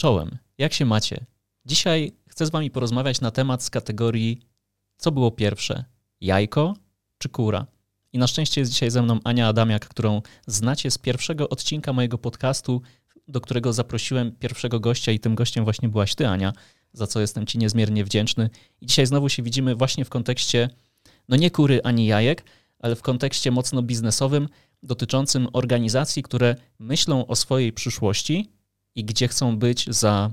Czołem, jak się macie? Dzisiaj chcę z Wami porozmawiać na temat z kategorii co było pierwsze, jajko czy kura? I na szczęście jest dzisiaj ze mną Ania Adamiak, którą znacie z pierwszego odcinka mojego podcastu, do którego zaprosiłem pierwszego gościa i tym gościem właśnie byłaś Ty, Ania, za co jestem Ci niezmiernie wdzięczny. I dzisiaj znowu się widzimy właśnie w kontekście, no nie kury ani jajek, ale w kontekście mocno biznesowym, dotyczącym organizacji, które myślą o swojej przyszłości i gdzie chcą być za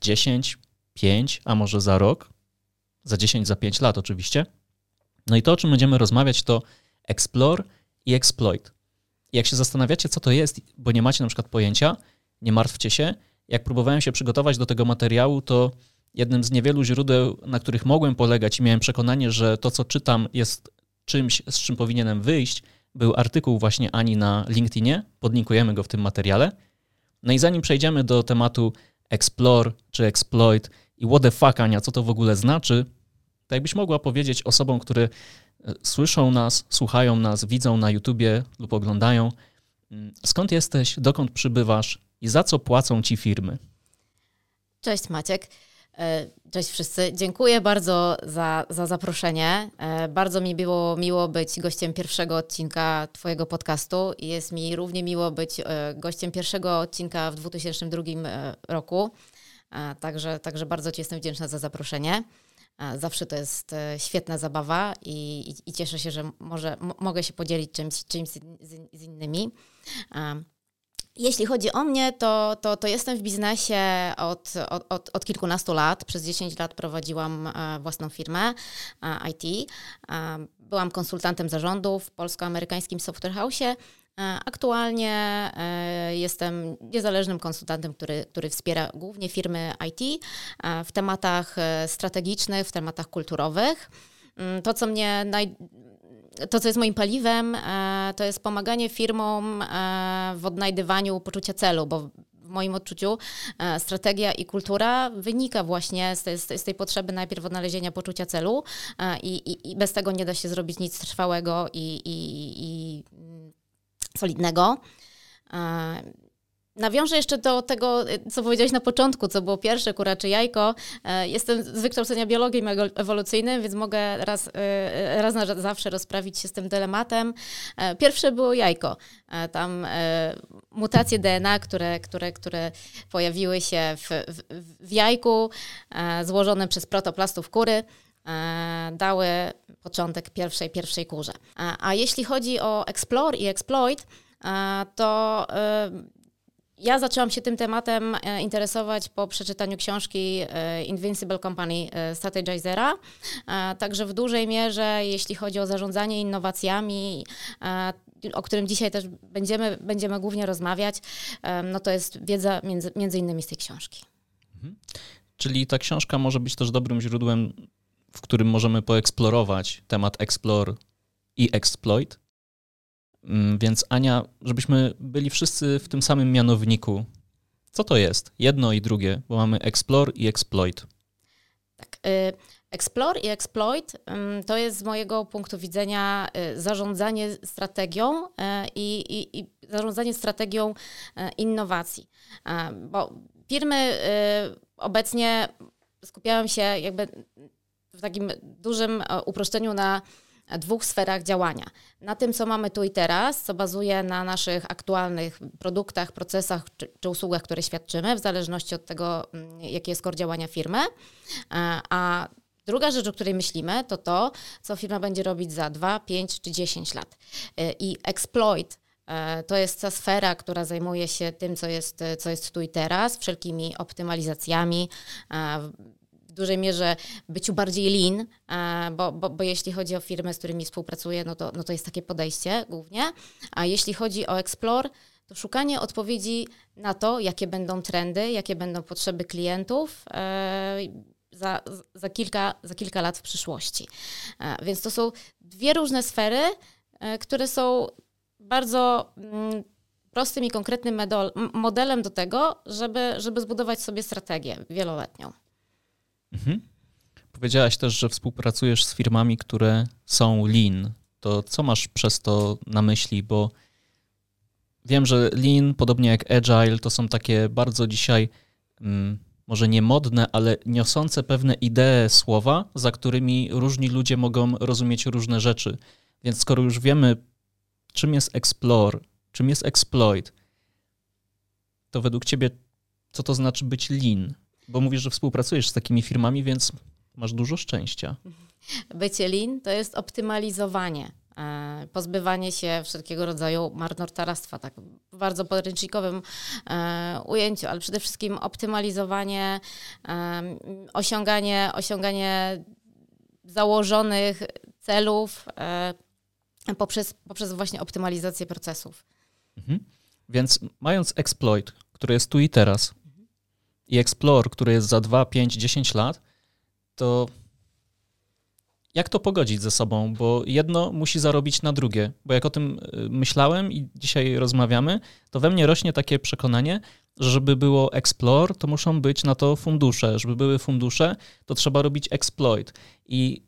10, 5, a może za rok, za 10, za 5 lat oczywiście. No i to, o czym będziemy rozmawiać, to explore i exploit. Jak się zastanawiacie, co to jest, bo nie macie na przykład pojęcia, nie martwcie się. Jak próbowałem się przygotować do tego materiału, to jednym z niewielu źródeł, na których mogłem polegać i miałem przekonanie, że to, co czytam, jest czymś, z czym powinienem wyjść, był artykuł właśnie Ani na LinkedInie. Podlinkujemy go w tym materiale. No i zanim przejdziemy do tematu explore czy exploit i what the fuck, Ania, co to w ogóle znaczy, to jakbyś mogła powiedzieć osobom, które e, słyszą nas, słuchają nas, widzą na YouTubie lub oglądają, mm, skąd jesteś, dokąd przybywasz i za co płacą ci firmy? Cześć Maciek. E, cześć wszyscy. Dziękuję bardzo za, za zaproszenie. E, bardzo mi było miło być gościem pierwszego odcinka Twojego podcastu i jest mi równie miło być gościem pierwszego odcinka w 2002 roku. Także, także bardzo Ci jestem wdzięczna za zaproszenie. Zawsze to jest e, świetna zabawa i, i, i cieszę się, że może, mogę się podzielić czymś, czymś z, z innymi. Jeśli chodzi o mnie, to, to, to jestem w biznesie od, od, od, kilkunastu lat. Przez 10 lat prowadziłam e, własną firmę e, IT. Byłam konsultantem zarządu w polsko-amerykańskim software house E, aktualnie e, jestem niezależnym konsultantem, który, który wspiera głównie firmy IT e, w tematach strategicznych, w tematach kulturowych. Mm, to, co mnie naj... To, co jest moim paliwem, to jest pomaganie firmom w odnajdywaniu poczucia celu, bo w moim odczuciu strategia i kultura wynika właśnie z tej, z tej potrzeby najpierw odnalezienia poczucia celu i, i, i, bez tego nie da się zrobić nic trwałego i, i solidnego. E, nawiążę jeszcze do tego, co powiedziałeś na początku, co było pierwsze, kura czy jajko. E, jestem z wykształcenia biologiem ewolucyjnym, więc mogę raz, e, raz na zawsze rozprawić się z tym dylematem. Pierwsze było jajko. Tam mutacje DNA, które, które, które pojawiły się w, w, w jajku, złożone przez protoplastów kury, dały początek pierwszej, pierwszej kurze. A, a jeśli chodzi o Explore i Exploit, to y, ja zaczęłam się tym tematem e, interesować po przeczytaniu książki e, Invincible Company e, Strategizera. Także w dużej mierze, jeśli chodzi o zarządzanie innowacjami, o którym dzisiaj też będziemy, będziemy głównie rozmawiać, no to jest wiedza między, między innymi z tej książki. Mhm. Czyli ta książka może być też dobrym źródłem w którym możemy poeksplorować temat explore i exploit. Mm, więc Ania, żebyśmy byli wszyscy w tym samym mianowniku. Co to jest? Jedno i drugie, bo mamy explore i exploit. Tak. Y Explore i exploit to jest z mojego punktu widzenia y, zarządzanie strategią y, i, i, i zarządzanie strategią innowacji. Bo firmy obecnie skupiają się jakby w takim dużym uproszczeniu na dwóch sferach działania. Na tym, co mamy tu i teraz, co bazuje na naszych aktualnych produktach, procesach czy, czy usługach, które świadczymy, w zależności od tego, mm, jaki jest kor działania firmy. E, a Druga rzecz, o której myślimy, to to, co firma będzie robić za 2, 5 czy 10 lat. E, I exploit to jest ta sfera, która zajmuje się tym, co jest, co jest tu i teraz, wszelkimi optymalizacjami, dużej mierze byciu bardziej lean, e, bo, bo, bo jeśli chodzi o firmy, z którymi współpracuję, no to, no to jest takie podejście głównie. A jeśli chodzi o Explore, to szukanie odpowiedzi na to, jakie będą trendy, jakie będą potrzeby klientów e, za, za, kilka, za kilka lat w przyszłości. E, więc to są dwie różne sfery, które są bardzo mm, prostym i konkretnym modelem do tego, żeby, żeby zbudować sobie strategię wieloletnią. Mhm. Powiedziałaś też, że współpracujesz z firmami, które są lean. To co masz przez to na myśli? Bo wiem, że lean, podobnie jak agile, to są takie bardzo dzisiaj mm, może nie modne, ale niosące pewne idee słowa, za którymi różni ludzie mogą rozumieć różne rzeczy. Więc skoro już wiemy, czym jest explore, czym jest exploit, to według ciebie co to znaczy być lean? Bo mówisz, że współpracujesz z takimi firmami, więc masz dużo szczęścia. Bycie lean to jest optymalizowanie, e, pozbywanie się wszelkiego rodzaju marnotrawstwa, tak w bardzo podręcznikowym e, ujęciu, ale przede wszystkim optymalizowanie, e, osiąganie, osiąganie założonych celów poprzez, poprzez właśnie optymalizację procesów. Mhm. Więc mając exploit, który jest tu i teraz, i explore, który jest za 2, 5, 10 lat, to jak to pogodzić ze sobą? Bo jedno musi zarobić na drugie. Bo jak o tym y, myślałem i dzisiaj rozmawiamy, to we mnie rośnie takie przekonanie, że żeby było explore, to muszą być na to fundusze. Żeby były fundusze, to trzeba robić exploit. I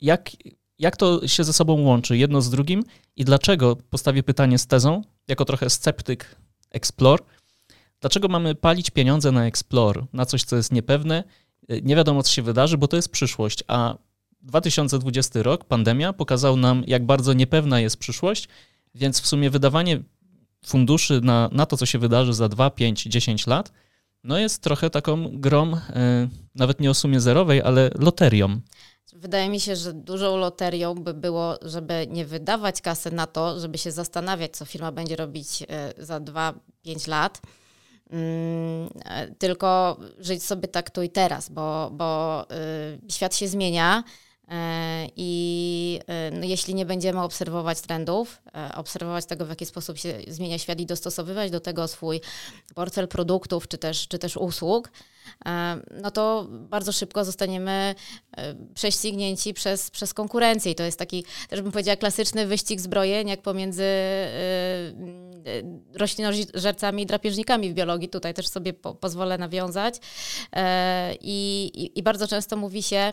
jak, jak to się ze sobą łączy, jedno z drugim i dlaczego, postawię pytanie z tezą, jako trochę sceptyk explore, dlaczego mamy palić pieniądze na explore, na coś, co jest niepewne, nie wiadomo, co się wydarzy, bo to jest przyszłość, a 2020 rok, pandemia, pokazał nam, jak bardzo niepewna jest przyszłość, więc w sumie wydawanie funduszy na, na to, co się wydarzy za 2, 5, 10 lat, no jest trochę taką grą, yy, nawet nie o sumie zerowej, ale loterią. Wydaje mi się, że dużą loterią by było, żeby nie wydawać kasy na to, żeby się zastanawiać, co firma będzie robić e, za 2-5 lat, e, tylko żyć sobie tak tu i teraz, bo, bo y, świat się zmienia. E, I e, no, jeśli nie będziemy obserwować trendów, e, obserwować tego, w jaki sposób się zmienia świat i dostosowywać do tego swój portfel produktów czy też, czy też usług, no to bardzo szybko zostaniemy prześcignięci przez, przez konkurencję. I to jest taki, też bym powiedziała, klasyczny wyścig zbrojeń, jak pomiędzy roślinożercami i drapieżnikami w biologii. Tutaj też sobie po, pozwolę nawiązać. I, i, I bardzo często mówi się,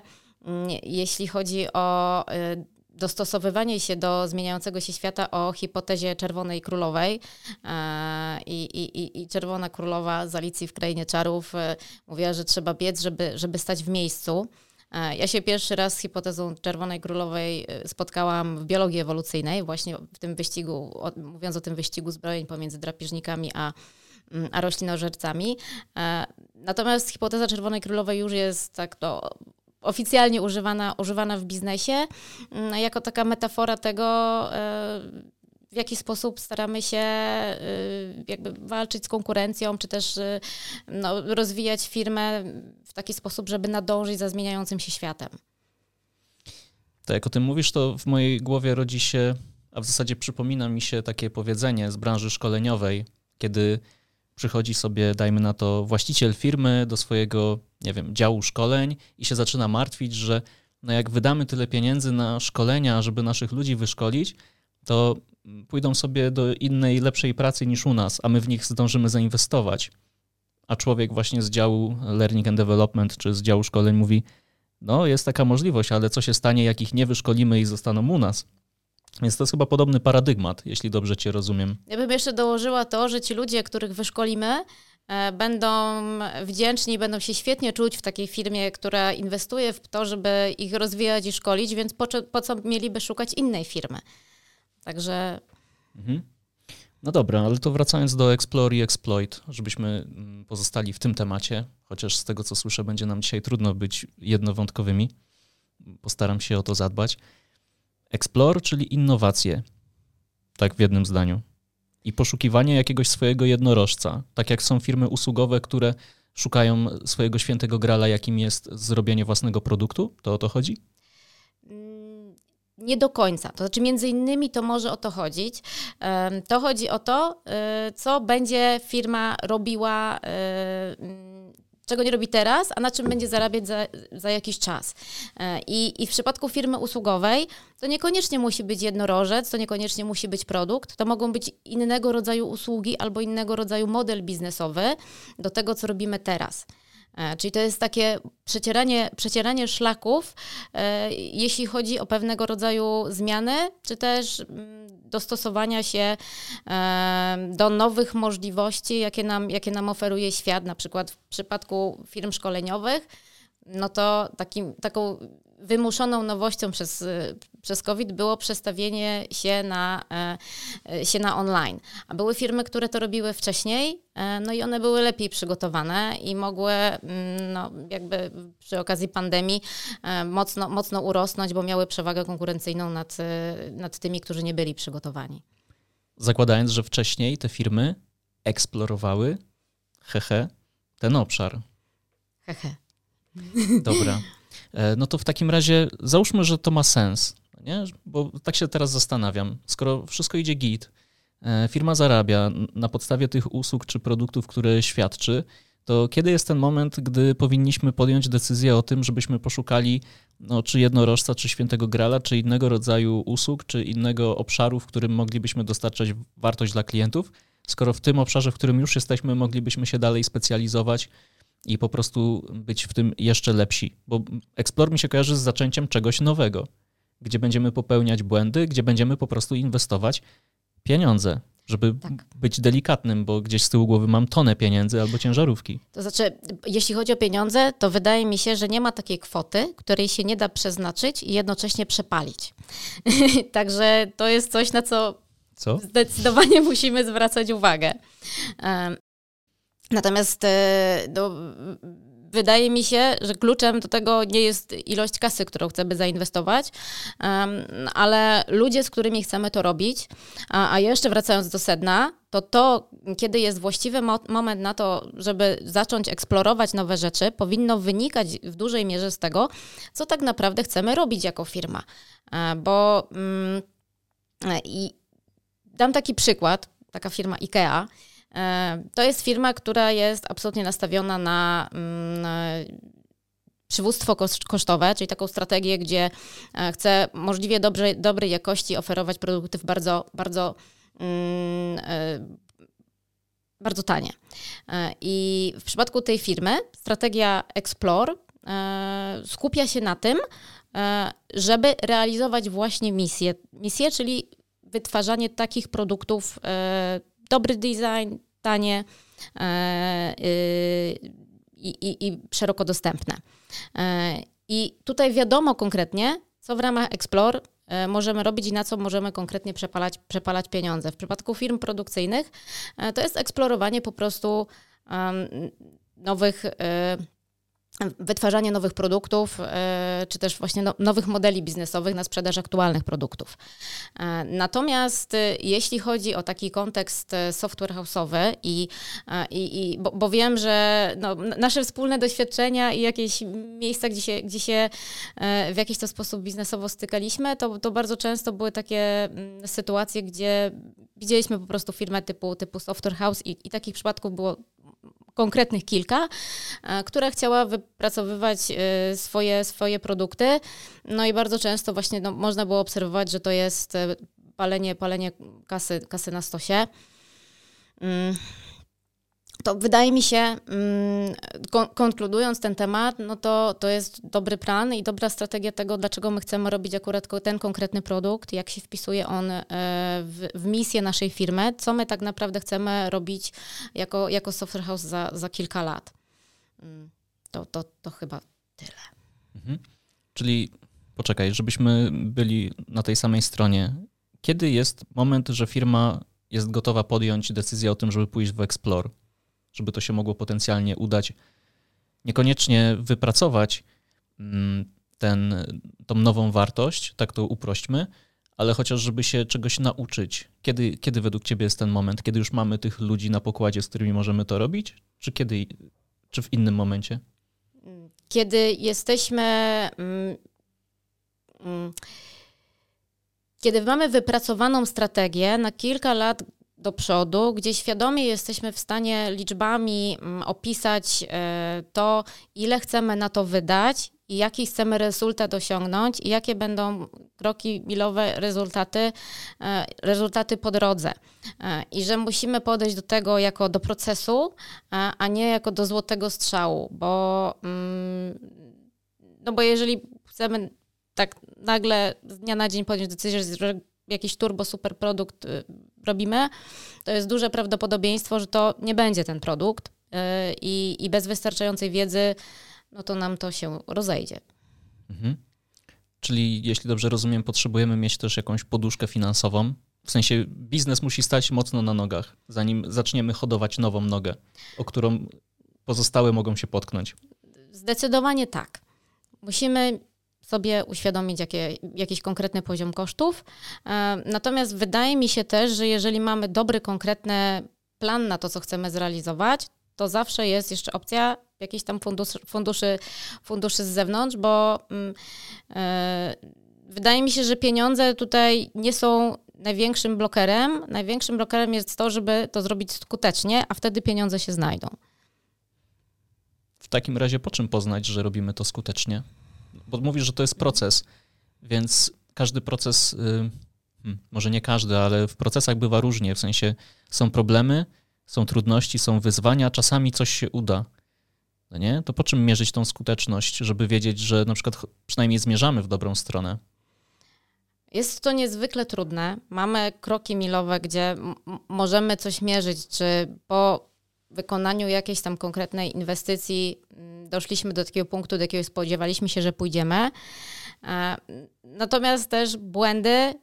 jeśli chodzi o y, dostosowywanie się do zmieniającego się świata o hipotezie Czerwonej Królowej e, i, i, i Czerwona Królowa z Alicji w Krainie Czarów e, mówiła, że trzeba biec, żeby, żeby stać w miejscu. E, ja się pierwszy raz z hipotezą Czerwonej Królowej spotkałam w biologii ewolucyjnej, właśnie w tym wyścigu, mówiąc o tym wyścigu zbrojeń pomiędzy drapieżnikami a, mm, a roślinożercami. Natomiast hipoteza Czerwonej Królowej już jest tak to oficjalnie używana, używana w biznesie, mm, jako taka metafora tego, e, w jaki sposób staramy się e, jakby walczyć z konkurencją, czy też e, no, rozwijać firmę w taki sposób, żeby nadążyć za zmieniającym się światem. Tak, jak o tym mówisz, to w mojej głowie rodzi się, a w zasadzie przypomina mi się takie powiedzenie z branży szkoleniowej, kiedy przychodzi sobie, dajmy na to, właściciel firmy do swojego, nie wiem, działu szkoleń i się zaczyna martwić, że no jak wydamy tyle pieniędzy na szkolenia, żeby naszych ludzi wyszkolić, to pójdą sobie do innej, lepszej pracy niż u nas, a my w nich zdążymy zainwestować. A człowiek właśnie z działu Learning and Development czy z działu szkoleń mówi, no jest taka możliwość, ale co się stanie, jak ich nie wyszkolimy i zostaną u nas? Więc to jest chyba podobny paradygmat, jeśli dobrze Cię rozumiem. Ja bym jeszcze dołożyła to, że ci ludzie, których wyszkolimy, e, będą wdzięczni, będą się świetnie czuć w takiej firmie, która inwestuje w to, żeby ich rozwijać i szkolić, więc po, po co mieliby szukać innej firmy? Także. Mhm. No dobra, ale to wracając do Explore i Exploit, żebyśmy mm, pozostali w tym temacie, chociaż z tego co słyszę, będzie nam dzisiaj trudno być jednowątkowymi. Postaram się o to zadbać. Explore, czyli innowacje, tak w jednym zdaniu. I poszukiwanie jakiegoś swojego jednorożca. Tak jak są firmy usługowe, które szukają swojego świętego grala, jakim jest zrobienie własnego produktu? To o to chodzi? Nie do końca. To znaczy, między innymi to może o to chodzić. To chodzi o to, y, co będzie firma robiła y, czego nie robi teraz, a na czym będzie zarabiać za, za jakiś czas. E, I, I w przypadku firmy usługowej to niekoniecznie musi być jednorożec, to niekoniecznie musi być produkt, to mogą być innego rodzaju usługi albo innego rodzaju model biznesowy do tego, co robimy teraz. E, czyli to jest takie przecieranie, przecieranie szlaków, e, jeśli chodzi o pewnego rodzaju zmiany, czy też mm, dostosowania się e, do nowych możliwości, jakie nam, jakie nam oferuje świat. Na przykład w przypadku firm szkoleniowych, no to takim, taką wymuszoną nowością przez, przez COVID było przestawienie się na, e, się na online. A były firmy, które to robiły wcześniej, e, no i one były lepiej przygotowane i mogły mm, no, jakby przy okazji pandemii e, mocno, mocno urosnąć, bo miały przewagę konkurencyjną nad, nad tymi, którzy nie byli przygotowani. Zakładając, że wcześniej te firmy eksplorowały, hehe, ten obszar. Hehe. Dobra. E, no to w takim razie załóżmy, że to ma sens, nie? bo tak się teraz zastanawiam. Skoro wszystko idzie git, e, firma zarabia na podstawie tych usług czy produktów, które świadczy, to kiedy jest ten moment, gdy powinniśmy podjąć decyzję o tym, żebyśmy poszukali no, czy jednorożca, czy świętego grala, czy innego rodzaju usług, czy innego obszaru, w którym moglibyśmy dostarczać wartość dla klientów, skoro w tym obszarze, w którym już jesteśmy, moglibyśmy się dalej specjalizować i po prostu być w tym jeszcze lepsi. Bo Explore mi się kojarzy z zaczęciem czegoś nowego, gdzie będziemy popełniać błędy, gdzie będziemy po prostu inwestować pieniądze, żeby tak. być delikatnym, bo gdzieś z tyłu głowy mam tonę pieniędzy albo ciężarówki. To znaczy, jeśli chodzi o pieniądze, to wydaje mi się, że nie ma takiej kwoty, której się nie da przeznaczyć i jednocześnie przepalić. Także to jest coś, na co, co? zdecydowanie musimy zwracać uwagę. Natomiast e, no, wydaje mi się, że kluczem do tego nie jest ilość kasy, którą chcemy zainwestować, ale ludzie, z którymi chcemy to robić. A, jeszcze wracając do sedna, to to, kiedy jest właściwy mo moment na to, żeby zacząć eksplorować nowe rzeczy, powinno wynikać w dużej mierze z tego, co tak naprawdę chcemy robić jako firma. E, bo mm, i dam taki przykład, taka firma IKEA, E, to jest firma, która jest absolutnie nastawiona na mm, przywództwo kosztowe, czyli taką strategię, gdzie e, chce możliwie dobrze, dobrej jakości oferować produkty w bardzo, bardzo, mm, e, bardzo tanie. I w przypadku tej firmy strategia Explore skupia się na tym, żeby realizować właśnie misję. Misję, czyli wytwarzanie takich produktów, dobry design, tanie e, i, i, i szeroko dostępne. E, I tutaj wiadomo konkretnie, co w ramach Explore e, możemy robić i na co możemy konkretnie przepalać, przepalać pieniądze. W przypadku firm produkcyjnych to jest eksplorowanie po prostu nowych wytwarzanie nowych produktów, e, czy też właśnie no, nowych modeli biznesowych na sprzedaż aktualnych produktów. E, natomiast e, jeśli chodzi o taki kontekst software house'owy i, i, i bo, bo, wiem, że no, nasze wspólne doświadczenia i jakieś miejsca, gdzie się, gdzie się w jakiś to sposób biznesowo stykaliśmy, to, to bardzo często były takie mm, sytuacje, gdzie widzieliśmy po prostu firmę typu, typu software house i, i takich przypadków było konkretnych kilka, e, która chciała wypracowywać e, swoje, swoje produkty. No i bardzo często właśnie no, można było obserwować, że to jest e, palenie, palenie kasy, kasy na stosie. Mm to wydaje mi się, mm, konkludując ten temat, no to, to jest dobry plan i dobra strategia tego, dlaczego my chcemy robić akurat ten konkretny produkt, jak się wpisuje on e, w, w misję naszej firmy, co my tak naprawdę chcemy robić jako, jako software house za, za kilka lat. Mm, to, to, to chyba tyle. Mhm. Czyli poczekaj, żebyśmy byli na tej samej stronie. Kiedy jest moment, że firma jest gotowa podjąć decyzję o tym, żeby pójść w Explore? Żeby to się mogło potencjalnie udać. Niekoniecznie wypracować mm, ten, tą nową wartość, tak to uprośćmy, ale chociaż żeby się czegoś nauczyć. Kiedy, kiedy według Ciebie jest ten moment? Kiedy już mamy tych ludzi na pokładzie, z którymi możemy to robić? Czy kiedy, czy w innym momencie? Kiedy jesteśmy. Mm, mm, kiedy mamy wypracowaną strategię na kilka lat do przodu, gdzie świadomie jesteśmy w stanie liczbami mm, opisać e, to, ile chcemy na to wydać i jaki chcemy rezultat osiągnąć i jakie będą kroki milowe, rezultaty, e, rezultaty po drodze. E, I że musimy podejść do tego jako do procesu, a nie jako do złotego strzału, bo, mm, no bo jeżeli chcemy tak nagle z dnia na dzień podjąć decyzję, że jakiś turbo super produkt y, robimy, to jest duże prawdopodobieństwo, że to nie będzie ten produkt y, i, i bez wystarczającej wiedzy, no to nam to się rozejdzie. Mhm. Czyli jeśli dobrze rozumiem, potrzebujemy mieć też jakąś poduszkę finansową. W sensie biznes musi stać mocno na nogach, zanim zaczniemy hodować nową nogę, o którą pozostałe mogą się potknąć. Zdecydowanie tak. Musimy sobie uświadomić jakie, jakiś konkretny poziom kosztów. E, natomiast wydaje mi się też, że jeżeli mamy dobry, konkretny plan na to, co chcemy zrealizować, to zawsze jest jeszcze opcja jakichś tam funduszy, funduszy, funduszy z zewnątrz, bo e, wydaje mi się, że pieniądze tutaj nie są największym blokerem. Największym blokerem jest to, żeby to zrobić skutecznie, a wtedy pieniądze się znajdą. W takim razie po czym poznać, że robimy to skutecznie? Bo mówisz, że to jest proces, więc każdy proces, y, hmm, może nie każdy, ale w procesach bywa różnie, w sensie są problemy, są trudności, są wyzwania, czasami coś się uda. No nie? To po czym mierzyć tą skuteczność, żeby wiedzieć, że na przykład przynajmniej zmierzamy w dobrą stronę? Jest to niezwykle trudne. Mamy kroki milowe, gdzie możemy coś mierzyć, czy po wykonaniu jakiejś tam konkretnej inwestycji mm, doszliśmy do takiego punktu, do jakiego spodziewaliśmy się, że pójdziemy. E, natomiast też błędy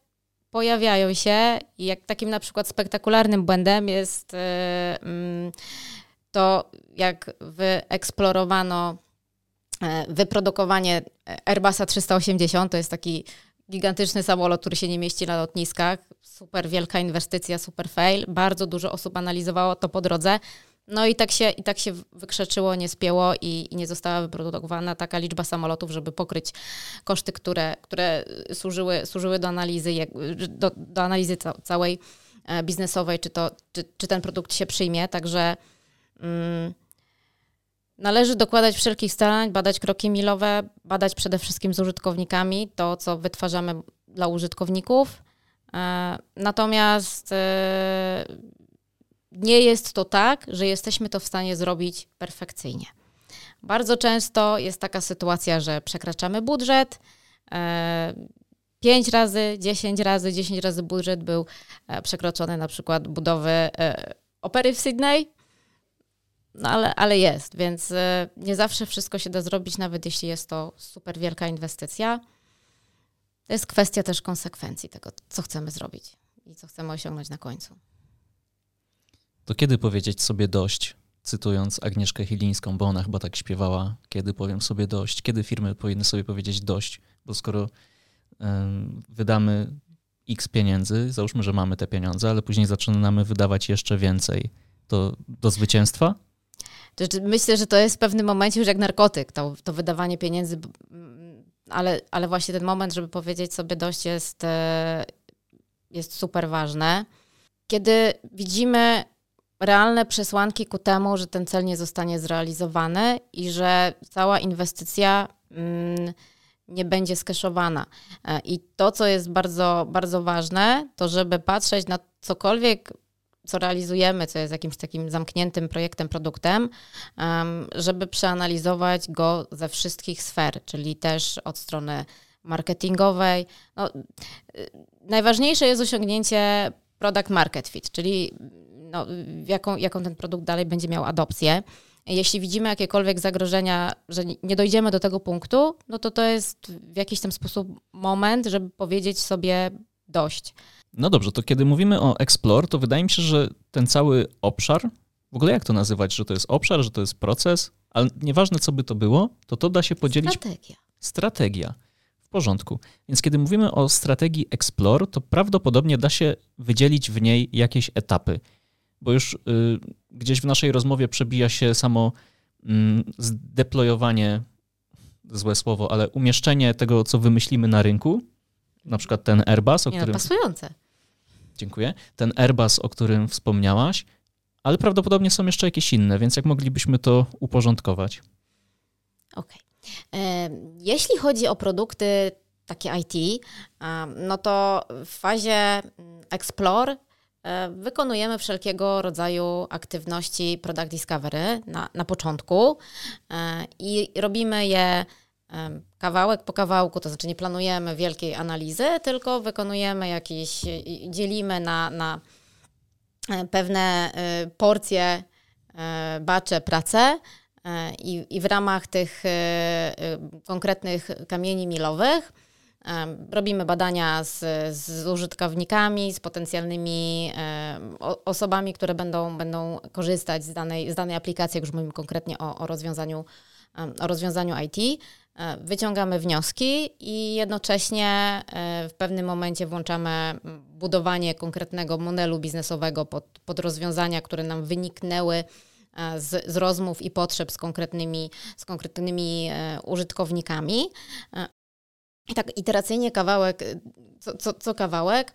pojawiają się i jak takim na przykład spektakularnym błędem jest e, mm, to, jak wyeksplorowano e, wyprodukowanie Airbusa 380, to jest taki gigantyczny samolot, który się nie mieści na lotniskach, super wielka inwestycja, super fail, bardzo dużo osób analizowało to po drodze, no i tak się, i tak się wykrzeczyło, nie spięło i, i nie została wyprodukowana taka liczba samolotów, żeby pokryć koszty, które, które służyły, służyły do analizy, do, do analizy całej e, biznesowej, czy, to, czy, czy ten produkt się przyjmie. Także mm, należy dokładać wszelkich starań, badać kroki milowe, badać przede wszystkim z użytkownikami to, co wytwarzamy dla użytkowników. E, natomiast e, nie jest to tak, że jesteśmy to w stanie zrobić perfekcyjnie. Bardzo często jest taka sytuacja, że przekraczamy budżet. E, 5 razy, 10 razy, 10 razy budżet był e, przekroczony na przykład budowy e, opery w Sydney. No ale, ale jest, więc e, nie zawsze wszystko się da zrobić, nawet jeśli jest to super wielka inwestycja. To jest kwestia też konsekwencji tego, co chcemy zrobić i co chcemy osiągnąć na końcu. To kiedy powiedzieć sobie dość? Cytując Agnieszkę Chilińską, bo ona chyba tak śpiewała, kiedy powiem sobie dość, kiedy firmy powinny sobie powiedzieć dość, bo skoro wydamy x pieniędzy, załóżmy, że mamy te pieniądze, ale później zaczynamy wydawać jeszcze więcej, to do zwycięstwa? Myślę, że to jest w pewnym momencie już jak narkotyk, to, to wydawanie pieniędzy, ale, ale właśnie ten moment, żeby powiedzieć sobie dość jest, e, jest super ważne. Kiedy widzimy realne przesłanki ku temu, że ten cel nie zostanie zrealizowany i że cała inwestycja mm, nie będzie skeszowana. E, I to, co jest bardzo, bardzo ważne, to żeby patrzeć na cokolwiek, co realizujemy, co jest jakimś takim zamkniętym projektem, produktem, żeby przeanalizować go ze wszystkich sfer, czyli też od strony marketingowej. No, y, najważniejsze jest osiągnięcie product market fit, czyli no, jaką, jaką ten produkt dalej będzie miał adopcję. Jeśli widzimy jakiekolwiek zagrożenia, że nie dojdziemy do tego punktu, no to to jest w jakiś tam sposób moment, żeby powiedzieć sobie dość. No dobrze, to kiedy mówimy o Explore, to wydaje mi się, że ten cały obszar, w ogóle jak to nazywać, że to jest obszar, że to jest proces, ale nieważne co by to było, to to da się podzielić. Strategia. Strategia. W porządku. Więc kiedy mówimy o strategii Explore, to prawdopodobnie da się wydzielić w niej jakieś etapy bo już y, gdzieś w naszej rozmowie przebija się samo y, zdeployowanie, złe słowo, ale umieszczenie tego, co wymyślimy na rynku, na przykład ten Airbus, o Nie, którym... No, pasujące. Dziękuję. Ten Airbus, o którym wspomniałaś, ale prawdopodobnie są jeszcze jakieś inne, więc jak moglibyśmy to uporządkować? Okej. Okay. Jeśli chodzi o produkty takie IT, no to w fazie mm, Explore e, wykonujemy wszelkiego rodzaju aktywności Product Discovery na, na początku e, i robimy je kawałek po kawałku, to znaczy nie planujemy wielkiej analizy, tylko wykonujemy jakieś, dzielimy na, na e, pewne porcje, bacze, prace i, i w ramach tych konkretnych kamieni milowych Robimy badania z, z użytkownikami, z potencjalnymi osobami, które będą, będą korzystać z danej, z danej aplikacji, jak już mówimy konkretnie o, o, rozwiązaniu, o rozwiązaniu IT. E, wyciągamy wnioski i jednocześnie e, w pewnym momencie włączamy budowanie konkretnego modelu biznesowego pod, pod rozwiązania, które nam wyniknęły e, z, z rozmów i potrzeb z konkretnymi, z konkretnymi użytkownikami. I tak iteracyjnie kawałek, y, co, co, co kawałek,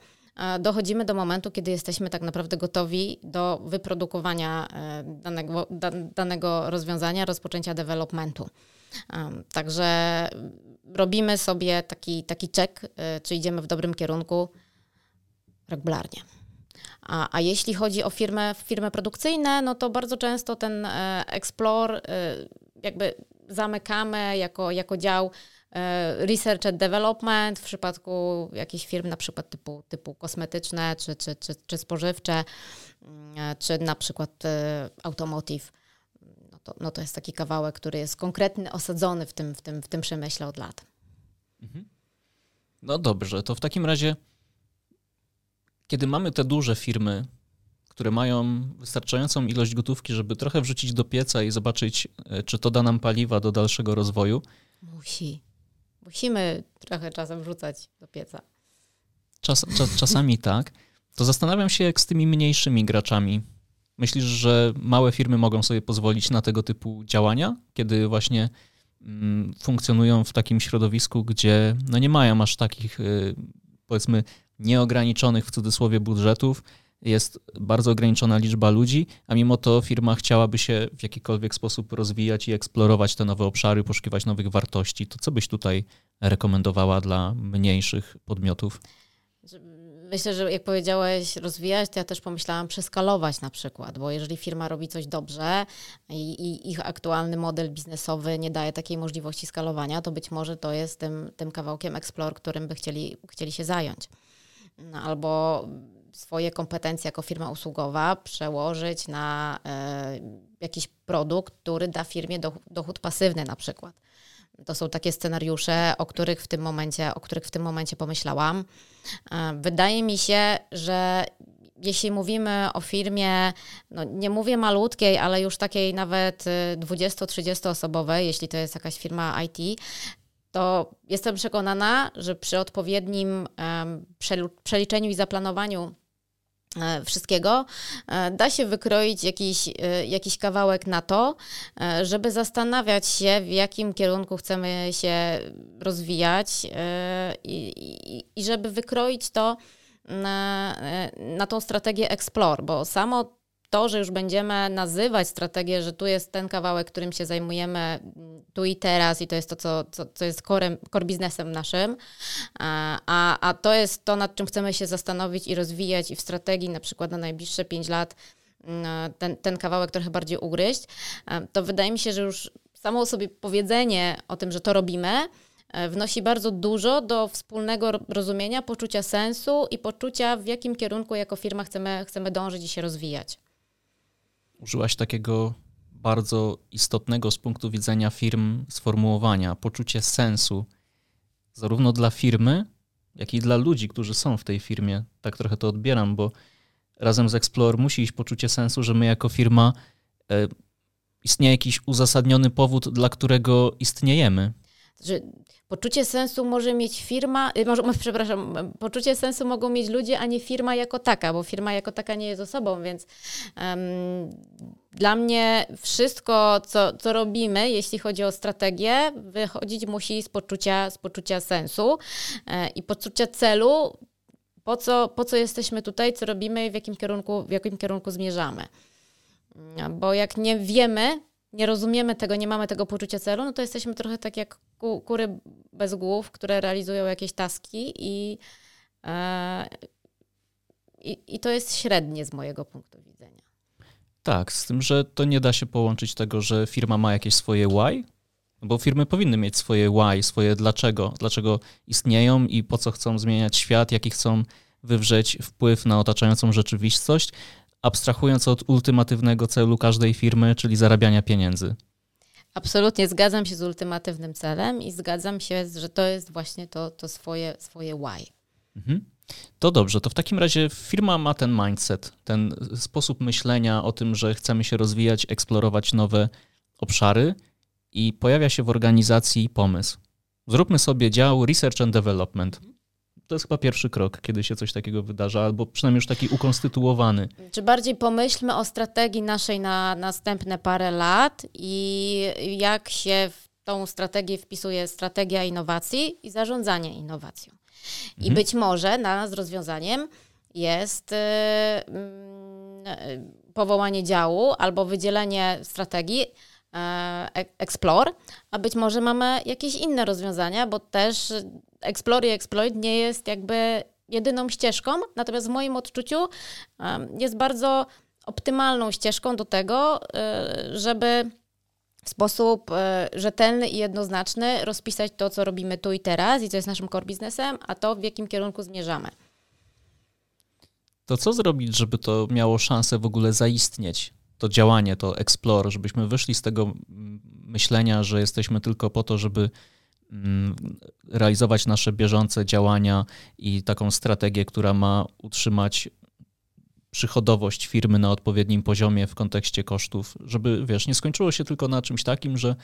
dochodzimy do momentu, kiedy jesteśmy tak naprawdę gotowi do wyprodukowania e, danego, danego rozwiązania, rozpoczęcia developmentu. Także robimy sobie taki, taki check, e, czy idziemy w dobrym kierunku regularnie. A, a jeśli chodzi o firmy, firmy produkcyjne, no to bardzo często ten e, Explore jakby zamykamy jako, jako dział research and development w przypadku jakichś firm na przykład typu, typu kosmetyczne czy, czy, czy, czy spożywcze, mm, czy na przykład e, automotive. No to, no to jest taki kawałek, który jest konkretny, osadzony w tym, w tym, w tym przemyśle od lat. Mhm. No dobrze, to w takim razie, kiedy mamy te duże firmy, które mają wystarczającą ilość gotówki, żeby trochę wrzucić do pieca i zobaczyć, e, czy to da nam paliwa do dalszego rozwoju. Musi musimy trochę czasem wrzucać do pieca. Czas, czas, czasami tak. To zastanawiam się, jak z tymi mniejszymi graczami. Myślisz, że małe firmy mogą sobie pozwolić na tego typu działania, kiedy właśnie mm, funkcjonują w takim środowisku, gdzie no nie mają aż takich, y, powiedzmy, nieograniczonych w cudzysłowie budżetów, jest bardzo ograniczona liczba ludzi, a mimo to firma chciałaby się w jakikolwiek sposób rozwijać i eksplorować te nowe obszary, poszukiwać nowych wartości, to co byś tutaj rekomendowała dla mniejszych podmiotów? Myślę, że jak powiedziałeś rozwijać, to ja też pomyślałam przeskalować na przykład, bo jeżeli firma robi coś dobrze i, i, ich aktualny model biznesowy nie daje takiej możliwości skalowania, to być może to jest tym, tym kawałkiem Explore, którym by chcieli, chcieli się zająć. No, albo swoje kompetencje jako firma usługowa przełożyć na e, jakiś produkt, który da firmie dochód pasywny na przykład. To są takie scenariusze, o których w tym momencie, o których w tym momencie pomyślałam. E, wydaje mi się, że jeśli mówimy o firmie, no nie mówię malutkiej, ale już takiej nawet 20-30 e, osobowej, jeśli to jest jakaś firma IT, to jestem przekonana, że przy odpowiednim przeliczeniu i zaplanowaniu e, wszystkiego, e, da się wykroić jakiś, e, jakiś kawałek na to, żeby zastanawiać się, w jakim kierunku chcemy się rozwijać i, i, i żeby wykroić to na, na tą strategię Explore, bo samo to, że już będziemy nazywać strategię, że tu jest ten kawałek, którym się zajmujemy mm, tu i teraz i to jest to, co, co, co jest core, core biznesem naszym, a, a to jest to, nad czym chcemy się zastanowić i rozwijać i w strategii na przykład na najbliższe 5 lat mm, ten, ten kawałek trochę bardziej ugryźć, to wydaje mi się, że już samo sobie powiedzenie o tym, że to robimy, e, wnosi bardzo dużo do wspólnego rozumienia, poczucia sensu i poczucia, w jakim kierunku jako firma chcemy, chcemy dążyć i się rozwijać użyłaś takiego bardzo istotnego z punktu widzenia firm sformułowania poczucie sensu, zarówno dla firmy, jak i dla ludzi, którzy są w tej firmie. Tak trochę to odbieram, bo razem z Explore musi iść poczucie sensu, że my jako firma e, istnieje jakiś uzasadniony powód, dla którego istniejemy. Że poczucie sensu może mieć firma, y, może, przepraszam, poczucie sensu mogą mieć ludzie, a nie firma jako taka, bo firma jako taka nie jest osobą, więc um, dla mnie wszystko, co, co robimy, jeśli chodzi o strategię, wychodzić musi z poczucia, z poczucia sensu e, i poczucia celu, po co, po co jesteśmy tutaj, co robimy i w jakim kierunku, w jakim kierunku zmierzamy. Bo jak nie wiemy, nie rozumiemy tego, nie mamy tego poczucia celu, no to jesteśmy trochę tak jak kury bez głów, które realizują jakieś taski i, e, i, i to jest średnie z mojego punktu widzenia. Tak, z tym, że to nie da się połączyć tego, że firma ma jakieś swoje why, bo firmy powinny mieć swoje why, swoje dlaczego, dlaczego istnieją i po co chcą zmieniać świat, jaki chcą wywrzeć wpływ na otaczającą rzeczywistość, abstrahując od ultimatywnego celu każdej firmy, czyli zarabiania pieniędzy. Absolutnie zgadzam się z ultimatywnym celem i zgadzam się, że to jest właśnie to, to swoje, swoje why. Mhm. To dobrze, to w takim razie firma ma ten mindset, ten sposób myślenia o tym, że chcemy się rozwijać, eksplorować nowe obszary i pojawia się w organizacji pomysł. Zróbmy sobie dział Research and Development. To jest chyba pierwszy krok, kiedy się coś takiego wydarza, albo przynajmniej już taki ukonstytuowany. Czy bardziej pomyślmy o strategii naszej na następne parę lat i jak się w tą strategię wpisuje strategia innowacji i zarządzanie innowacją. I mhm. być może dla nas rozwiązaniem jest yy, yy, powołanie działu albo wydzielenie strategii E, Explore, a być może mamy jakieś inne rozwiązania, bo też Explore i Exploit nie jest jakby jedyną ścieżką, natomiast w moim odczuciu jest bardzo optymalną ścieżką do tego, e, żeby w sposób e, rzetelny i jednoznaczny rozpisać to, co robimy tu i teraz i co jest naszym core biznesem, a to w jakim kierunku zmierzamy. To co zrobić, żeby to miało szansę w ogóle zaistnieć? to działanie, to explore, żebyśmy wyszli z tego myślenia, że jesteśmy tylko po to, żeby mm, realizować nasze bieżące działania i taką strategię, która ma utrzymać przychodowość firmy na odpowiednim poziomie w kontekście kosztów, żeby wiesz, nie skończyło się tylko na czymś takim, że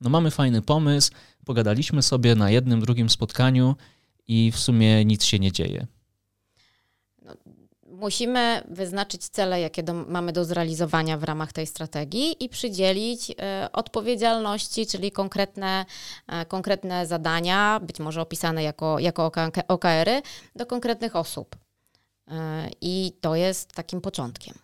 no mamy fajny pomysł, pogadaliśmy sobie na jednym, drugim spotkaniu i w sumie nic się nie dzieje. Musimy wyznaczyć cele, jakie do, mamy do zrealizowania w ramach tej strategii i przydzielić y, odpowiedzialności, czyli konkretne, y, konkretne zadania, być może opisane jako, jako OKR-y, do konkretnych osób. Y, I to jest takim początkiem.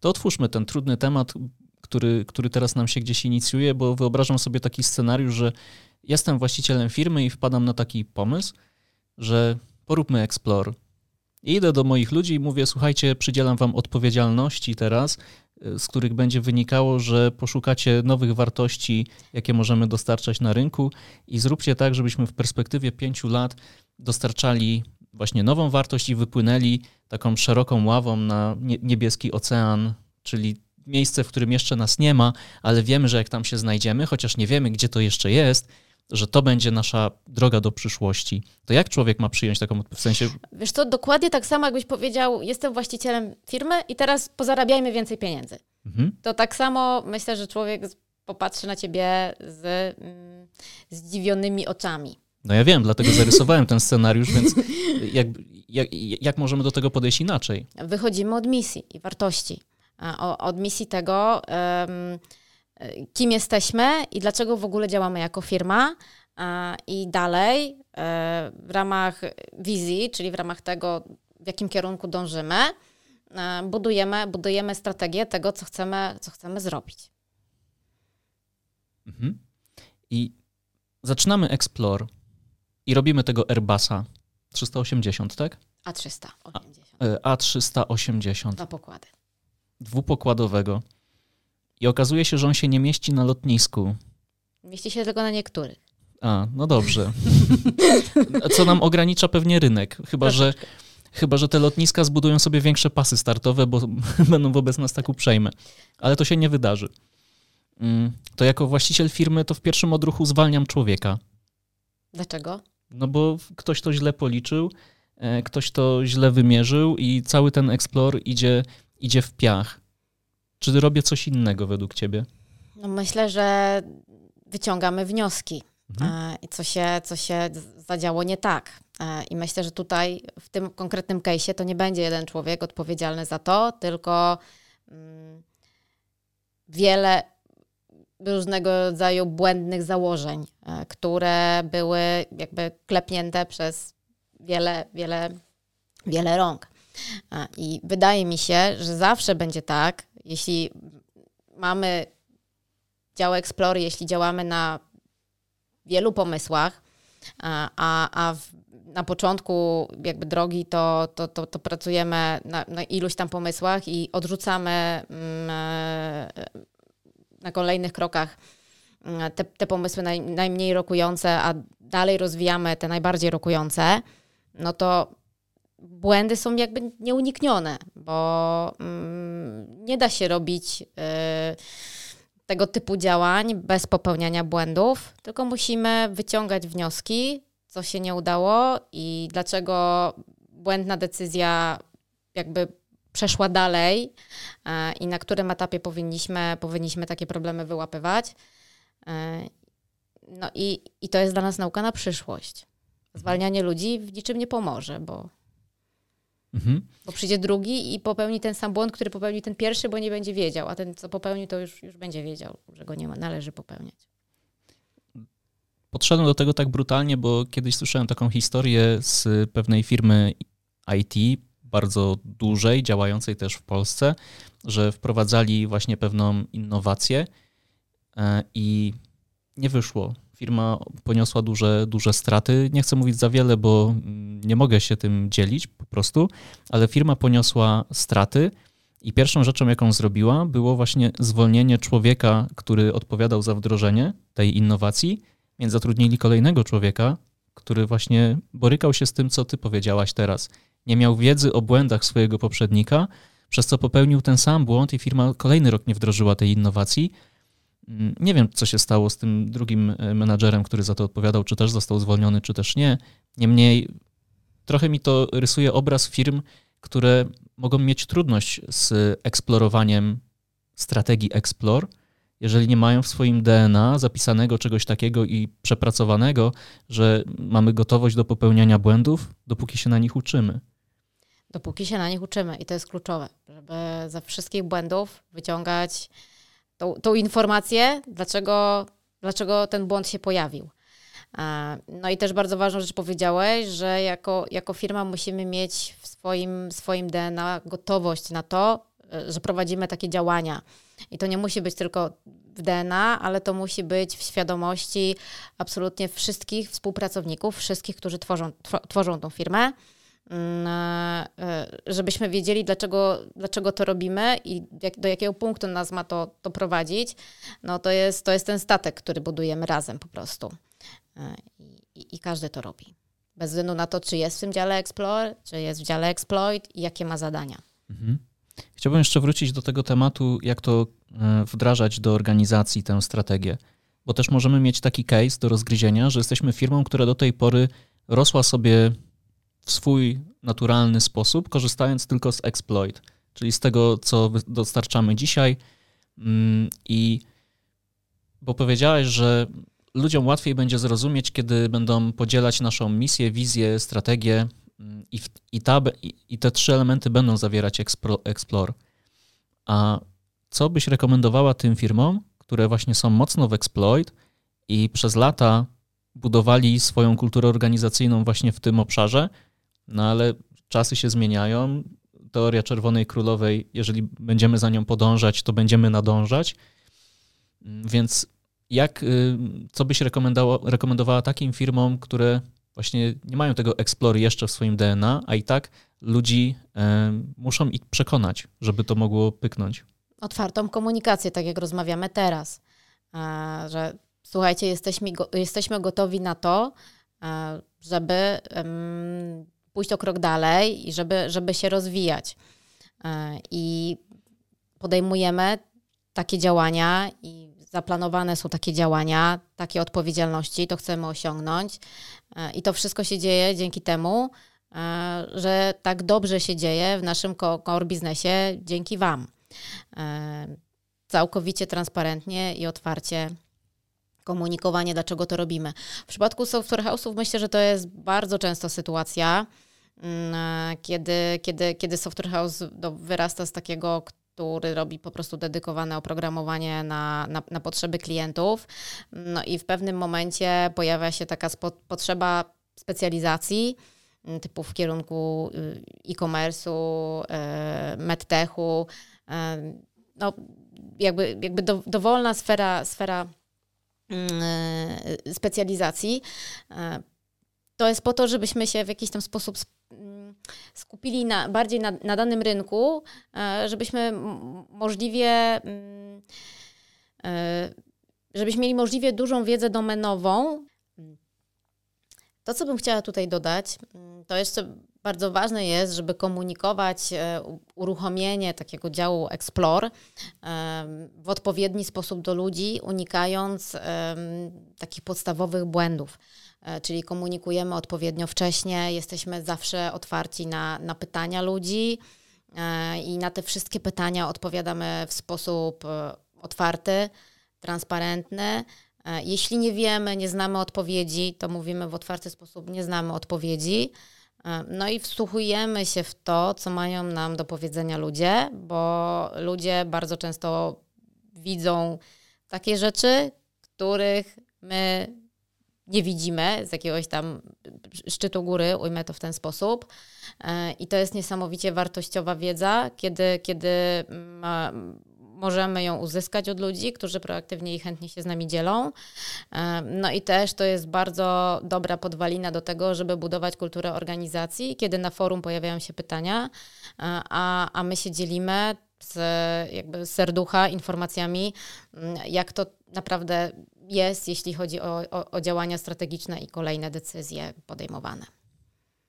To otwórzmy ten trudny temat, który, który teraz nam się gdzieś inicjuje, bo wyobrażam sobie taki scenariusz, że jestem właścicielem firmy i wpadam na taki pomysł, że poróbmy Explore idę do moich ludzi i mówię: Słuchajcie, przydzielam wam odpowiedzialności teraz, y, z których będzie wynikało, że poszukacie nowych wartości, jakie możemy dostarczać na rynku, i zróbcie tak, żebyśmy w perspektywie pięciu lat dostarczali właśnie nową wartość i wypłynęli taką szeroką ławą na niebieski ocean, czyli miejsce, w którym jeszcze nas nie ma, ale wiemy, że jak tam się znajdziemy, chociaż nie wiemy, gdzie to jeszcze jest, że to będzie nasza droga do przyszłości, to jak człowiek ma przyjąć taką w sensie. Wiesz, to dokładnie tak samo, jakbyś powiedział, jestem właścicielem firmy i teraz pozarabiajmy więcej pieniędzy. Mhm. To tak samo myślę, że człowiek popatrzy na ciebie z mm, zdziwionymi oczami. No ja wiem, dlatego zarysowałem ten scenariusz, więc jak, jak, jak możemy do tego podejść inaczej? Wychodzimy od misji i wartości. Od misji tego. Um, kim jesteśmy i dlaczego w ogóle działamy jako firma. I dalej, e, w ramach wizji, czyli w ramach tego, w jakim kierunku dążymy, e, budujemy, budujemy strategię tego, co chcemy, co chcemy zrobić. Mhm. I zaczynamy Explore i robimy tego Airbusa 380, tak? A380. A, A380. Dwa pokłady. Dwupokładowego. I okazuje się, że on się nie mieści na lotnisku. Mieści się tylko na niektórych. A, no dobrze. Co nam ogranicza pewnie rynek. Chyba, że, chyba, że te lotniska zbudują sobie większe pasy startowe, bo będą wobec nas tak uprzejme. Ale to się nie wydarzy. Mm, to jako właściciel firmy to w pierwszym odruchu zwalniam człowieka. Dlaczego? No bo ktoś to źle policzył, e, ktoś to źle wymierzył i cały ten Explore idzie, idzie w piach. Czy robię coś innego według ciebie? No myślę, że wyciągamy wnioski. Mhm. E, I co się, co się zadziało nie tak. E, I myślę, że tutaj w tym konkretnym case'ie to nie będzie jeden człowiek odpowiedzialny za to, tylko mm, wiele różnego rodzaju błędnych założeń, e, które były jakby klepnięte przez wiele, wiele, wiele rąk. I wydaje mi się, że zawsze będzie tak, jeśli mamy dział Explore, jeśli działamy na wielu pomysłach, a, a w, na początku jakby drogi to, to, to, to pracujemy na, na, iluś tam pomysłach i odrzucamy mm, e, na kolejnych krokach mm, te, te pomysły naj, najmniej rokujące, a dalej rozwijamy te najbardziej rokujące, no to błędy są jakby nieuniknione, bo mm, nie da się robić y, tego typu działań bez popełniania błędów, tylko musimy wyciągać wnioski, co się nie udało i dlaczego błędna decyzja jakby przeszła dalej y, i na którym etapie powinniśmy, powinniśmy takie problemy wyłapywać. Y, no i, i to jest dla nas nauka na przyszłość. Zwalnianie ludzi w niczym nie pomoże, bo Mhm. Bo przyjdzie drugi i popełni ten sam błąd, który popełnił ten pierwszy, bo nie będzie wiedział, a ten, co popełnił, to już, już będzie wiedział, że go nie ma, należy popełniać. Podszedłem do tego tak brutalnie, bo kiedyś słyszałem taką historię z pewnej firmy IT, bardzo dużej, działającej też w Polsce, że wprowadzali właśnie pewną innowację e, i nie wyszło Firma poniosła duże, duże straty. Nie chcę mówić za wiele, bo nie mogę się tym dzielić po prostu, ale firma poniosła straty i pierwszą rzeczą, jaką zrobiła, było właśnie zwolnienie człowieka, który odpowiadał za wdrożenie tej innowacji, więc zatrudnili kolejnego człowieka, który właśnie borykał się z tym, co ty powiedziałaś teraz. Nie miał wiedzy o błędach swojego poprzednika, przez co popełnił ten sam błąd i firma kolejny rok nie wdrożyła tej innowacji, nie wiem, co się stało z tym drugim e, menadżerem, który za to odpowiadał, czy też został zwolniony, czy też nie. Niemniej trochę mi to rysuje obraz firm, które mogą mieć trudność z eksplorowaniem strategii Explore, jeżeli nie mają w swoim DNA zapisanego czegoś takiego i przepracowanego, że mamy gotowość do popełniania błędów, dopóki się na nich uczymy. Dopóki się na nich uczymy i to jest kluczowe, żeby ze wszystkich błędów wyciągać tą, tą informację, dlaczego, dlaczego ten błąd się pojawił. No i też bardzo ważną rzecz powiedziałeś, że jako, jako firma musimy mieć w swoim, swoim DNA gotowość na to, e, że prowadzimy takie działania. I to nie musi być tylko w DNA, ale to musi być w świadomości absolutnie wszystkich współpracowników, wszystkich, którzy tworzą, tworzą tą firmę. E, żebyśmy wiedzieli, dlaczego, dlaczego to robimy i do jakiego punktu nas ma to, to prowadzić, no to jest, to jest ten statek, który budujemy razem po prostu. E, I, i każdy to robi. Bez względu na to, czy jest w tym dziale Explore, czy jest w dziale Exploit i jakie ma zadania. Mhm. Chciałbym jeszcze wrócić do tego tematu, jak to e, wdrażać do organizacji tę strategię. Bo też możemy mieć taki case do rozgryzienia, że jesteśmy firmą, która do tej pory rosła sobie w swój naturalny sposób, korzystając tylko z exploit, czyli z tego, co dostarczamy dzisiaj. Mm, I bo powiedziałeś, że ludziom łatwiej będzie zrozumieć, kiedy będą podzielać naszą misję, wizję, strategię mm, i, i, ta, i te trzy elementy będą zawierać Explore. A co byś rekomendowała tym firmom, które właśnie są mocno w exploit i przez lata budowali swoją kulturę organizacyjną właśnie w tym obszarze, no ale czasy się zmieniają. Teoria Czerwonej Królowej, jeżeli będziemy za nią podążać, to będziemy nadążać. Więc jak, y, co byś rekomendowała, takim firmom, które właśnie nie mają tego Explorer jeszcze w swoim DNA, a i tak ludzi e, muszą ich przekonać, żeby to mogło pyknąć? Otwartą komunikację, tak jak rozmawiamy teraz, e, że słuchajcie, jesteśmy, jesteśmy gotowi na to, e, żeby pójść o krok dalej i żeby, żeby się rozwijać. E, I podejmujemy takie działania i zaplanowane są takie działania, takie odpowiedzialności, to chcemy osiągnąć. E, I to wszystko się dzieje dzięki temu, e, że tak dobrze się dzieje w naszym core biznesie dzięki Wam. Całkowicie transparentnie i otwarcie komunikowanie, dlaczego to robimy. W przypadku software house'ów myślę, że to jest bardzo często sytuacja, kiedy, kiedy, kiedy Software House wyrasta z takiego, który robi po prostu dedykowane oprogramowanie na, na, na, potrzeby klientów. No i w pewnym momencie pojawia się taka spo, potrzeba specjalizacji, mm, typu w kierunku y, e-commerce'u, e, medtechu. E, no, jakby, jakby do, dowolna sfera, sfera yy, specjalizacji. Yy, to jest po to, żebyśmy się w jakiś tam sposób mm, skupili na, bardziej na, na danym rynku, yy, żebyśmy możliwie mm, żebyśmy mieli możliwie dużą wiedzę domenową. To, co bym chciała tutaj dodać, mm, to jeszcze bardzo ważne jest, żeby komunikować e, uruchomienie takiego działu Explore w odpowiedni sposób do ludzi, unikając takich podstawowych błędów. E, czyli komunikujemy odpowiednio wcześnie, jesteśmy zawsze otwarci na, na pytania ludzi e, i na te wszystkie pytania odpowiadamy w sposób otwarty, transparentny. Jeśli nie wiemy, nie znamy odpowiedzi, to mówimy w otwarty sposób, nie znamy odpowiedzi. No i wsłuchujemy się w to, co mają nam do powiedzenia ludzie, bo ludzie bardzo często widzą takie rzeczy, których my nie widzimy z jakiegoś tam szczytu góry, ujmę to w ten sposób. E, I to jest niesamowicie wartościowa wiedza, kiedy, kiedy możemy ją uzyskać od ludzi, którzy proaktywnie i chętnie się z nami dzielą. E, no i też to jest bardzo dobra podwalina do tego, żeby budować kulturę organizacji, kiedy na forum pojawiają się pytania, e, a, a my się dzielimy z jakby serducha informacjami, mm, jak to naprawdę jest, jeśli chodzi o, o, o działania strategiczne i kolejne decyzje podejmowane.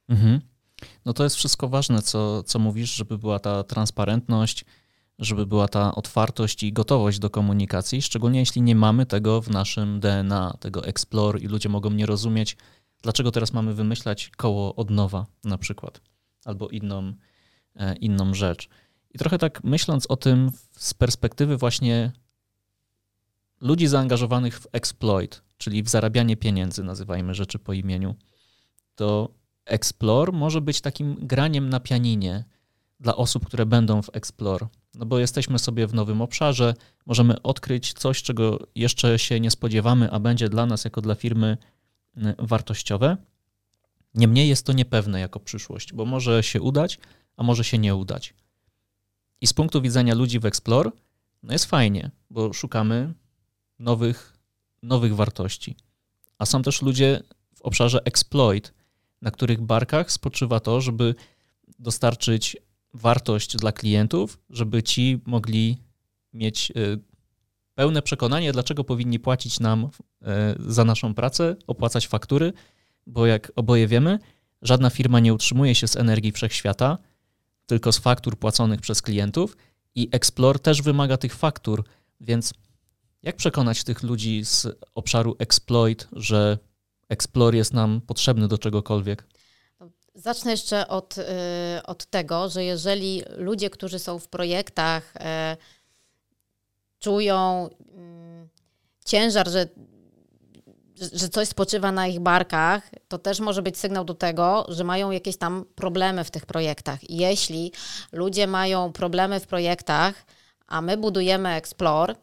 Mhm. No to jest wszystko ważne, co, co mówisz, żeby była ta transparentność, żeby była ta otwartość i gotowość do komunikacji, szczególnie jeśli nie mamy tego w naszym DNA, tego explore i ludzie mogą nie rozumieć, dlaczego teraz mamy wymyślać koło od nowa na przykład, albo inną, e, inną rzecz. I trochę tak myśląc o tym z perspektywy właśnie ludzi zaangażowanych w exploit, czyli w zarabianie pieniędzy, nazywajmy rzeczy po imieniu, to explore może być takim graniem na pianinie dla osób, które będą w explore no bo jesteśmy sobie w nowym obszarze, możemy odkryć coś, czego jeszcze się nie spodziewamy, a będzie dla nas jako dla firmy y, wartościowe. Niemniej jest to niepewne jako przyszłość, bo może się udać, a może się nie udać. I z punktu widzenia ludzi w Explore, no jest fajnie, bo szukamy nowych, nowych wartości. A są też ludzie w obszarze exploit, na których barkach spoczywa to, żeby dostarczyć wartość dla klientów, żeby ci mogli mieć y, pełne przekonanie, dlaczego powinni płacić nam y, za naszą pracę, opłacać faktury, bo jak oboje wiemy, żadna firma nie utrzymuje się z energii wszechświata, tylko z faktur płaconych przez klientów i Explore też wymaga tych faktur, więc jak przekonać tych ludzi z obszaru exploit, że Explore jest nam potrzebny do czegokolwiek? Zacznę jeszcze od, y, od tego, że jeżeli ludzie, którzy są w projektach, e, czują mm, ciężar, że, że coś spoczywa na ich barkach, to też może być sygnał do tego, że mają jakieś tam problemy w tych projektach. Jeśli ludzie mają problemy w projektach, a my budujemy Explore,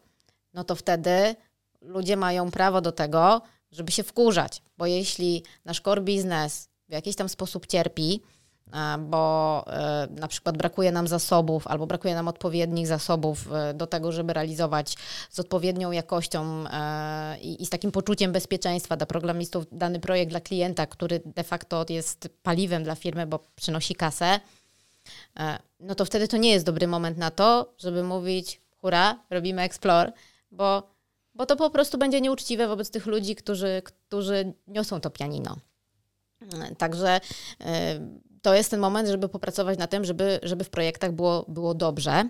no to wtedy ludzie mają prawo do tego, żeby się wkurzać, bo jeśli nasz core business w jakiś tam sposób cierpi, e, bo e, na przykład brakuje nam zasobów albo brakuje nam odpowiednich zasobów e, do tego, żeby realizować z odpowiednią jakością i, z takim poczuciem bezpieczeństwa dla programistów dany projekt dla klienta, który de facto jest paliwem dla firmy, bo przynosi kasę, no to wtedy to nie jest dobry moment na to, żeby mówić hurra, robimy Explore, bo, bo to po prostu będzie nieuczciwe wobec tych ludzi, którzy, którzy niosą to pianino. Także e, to jest ten moment, żeby popracować na tym, żeby, żeby w projektach było, było dobrze.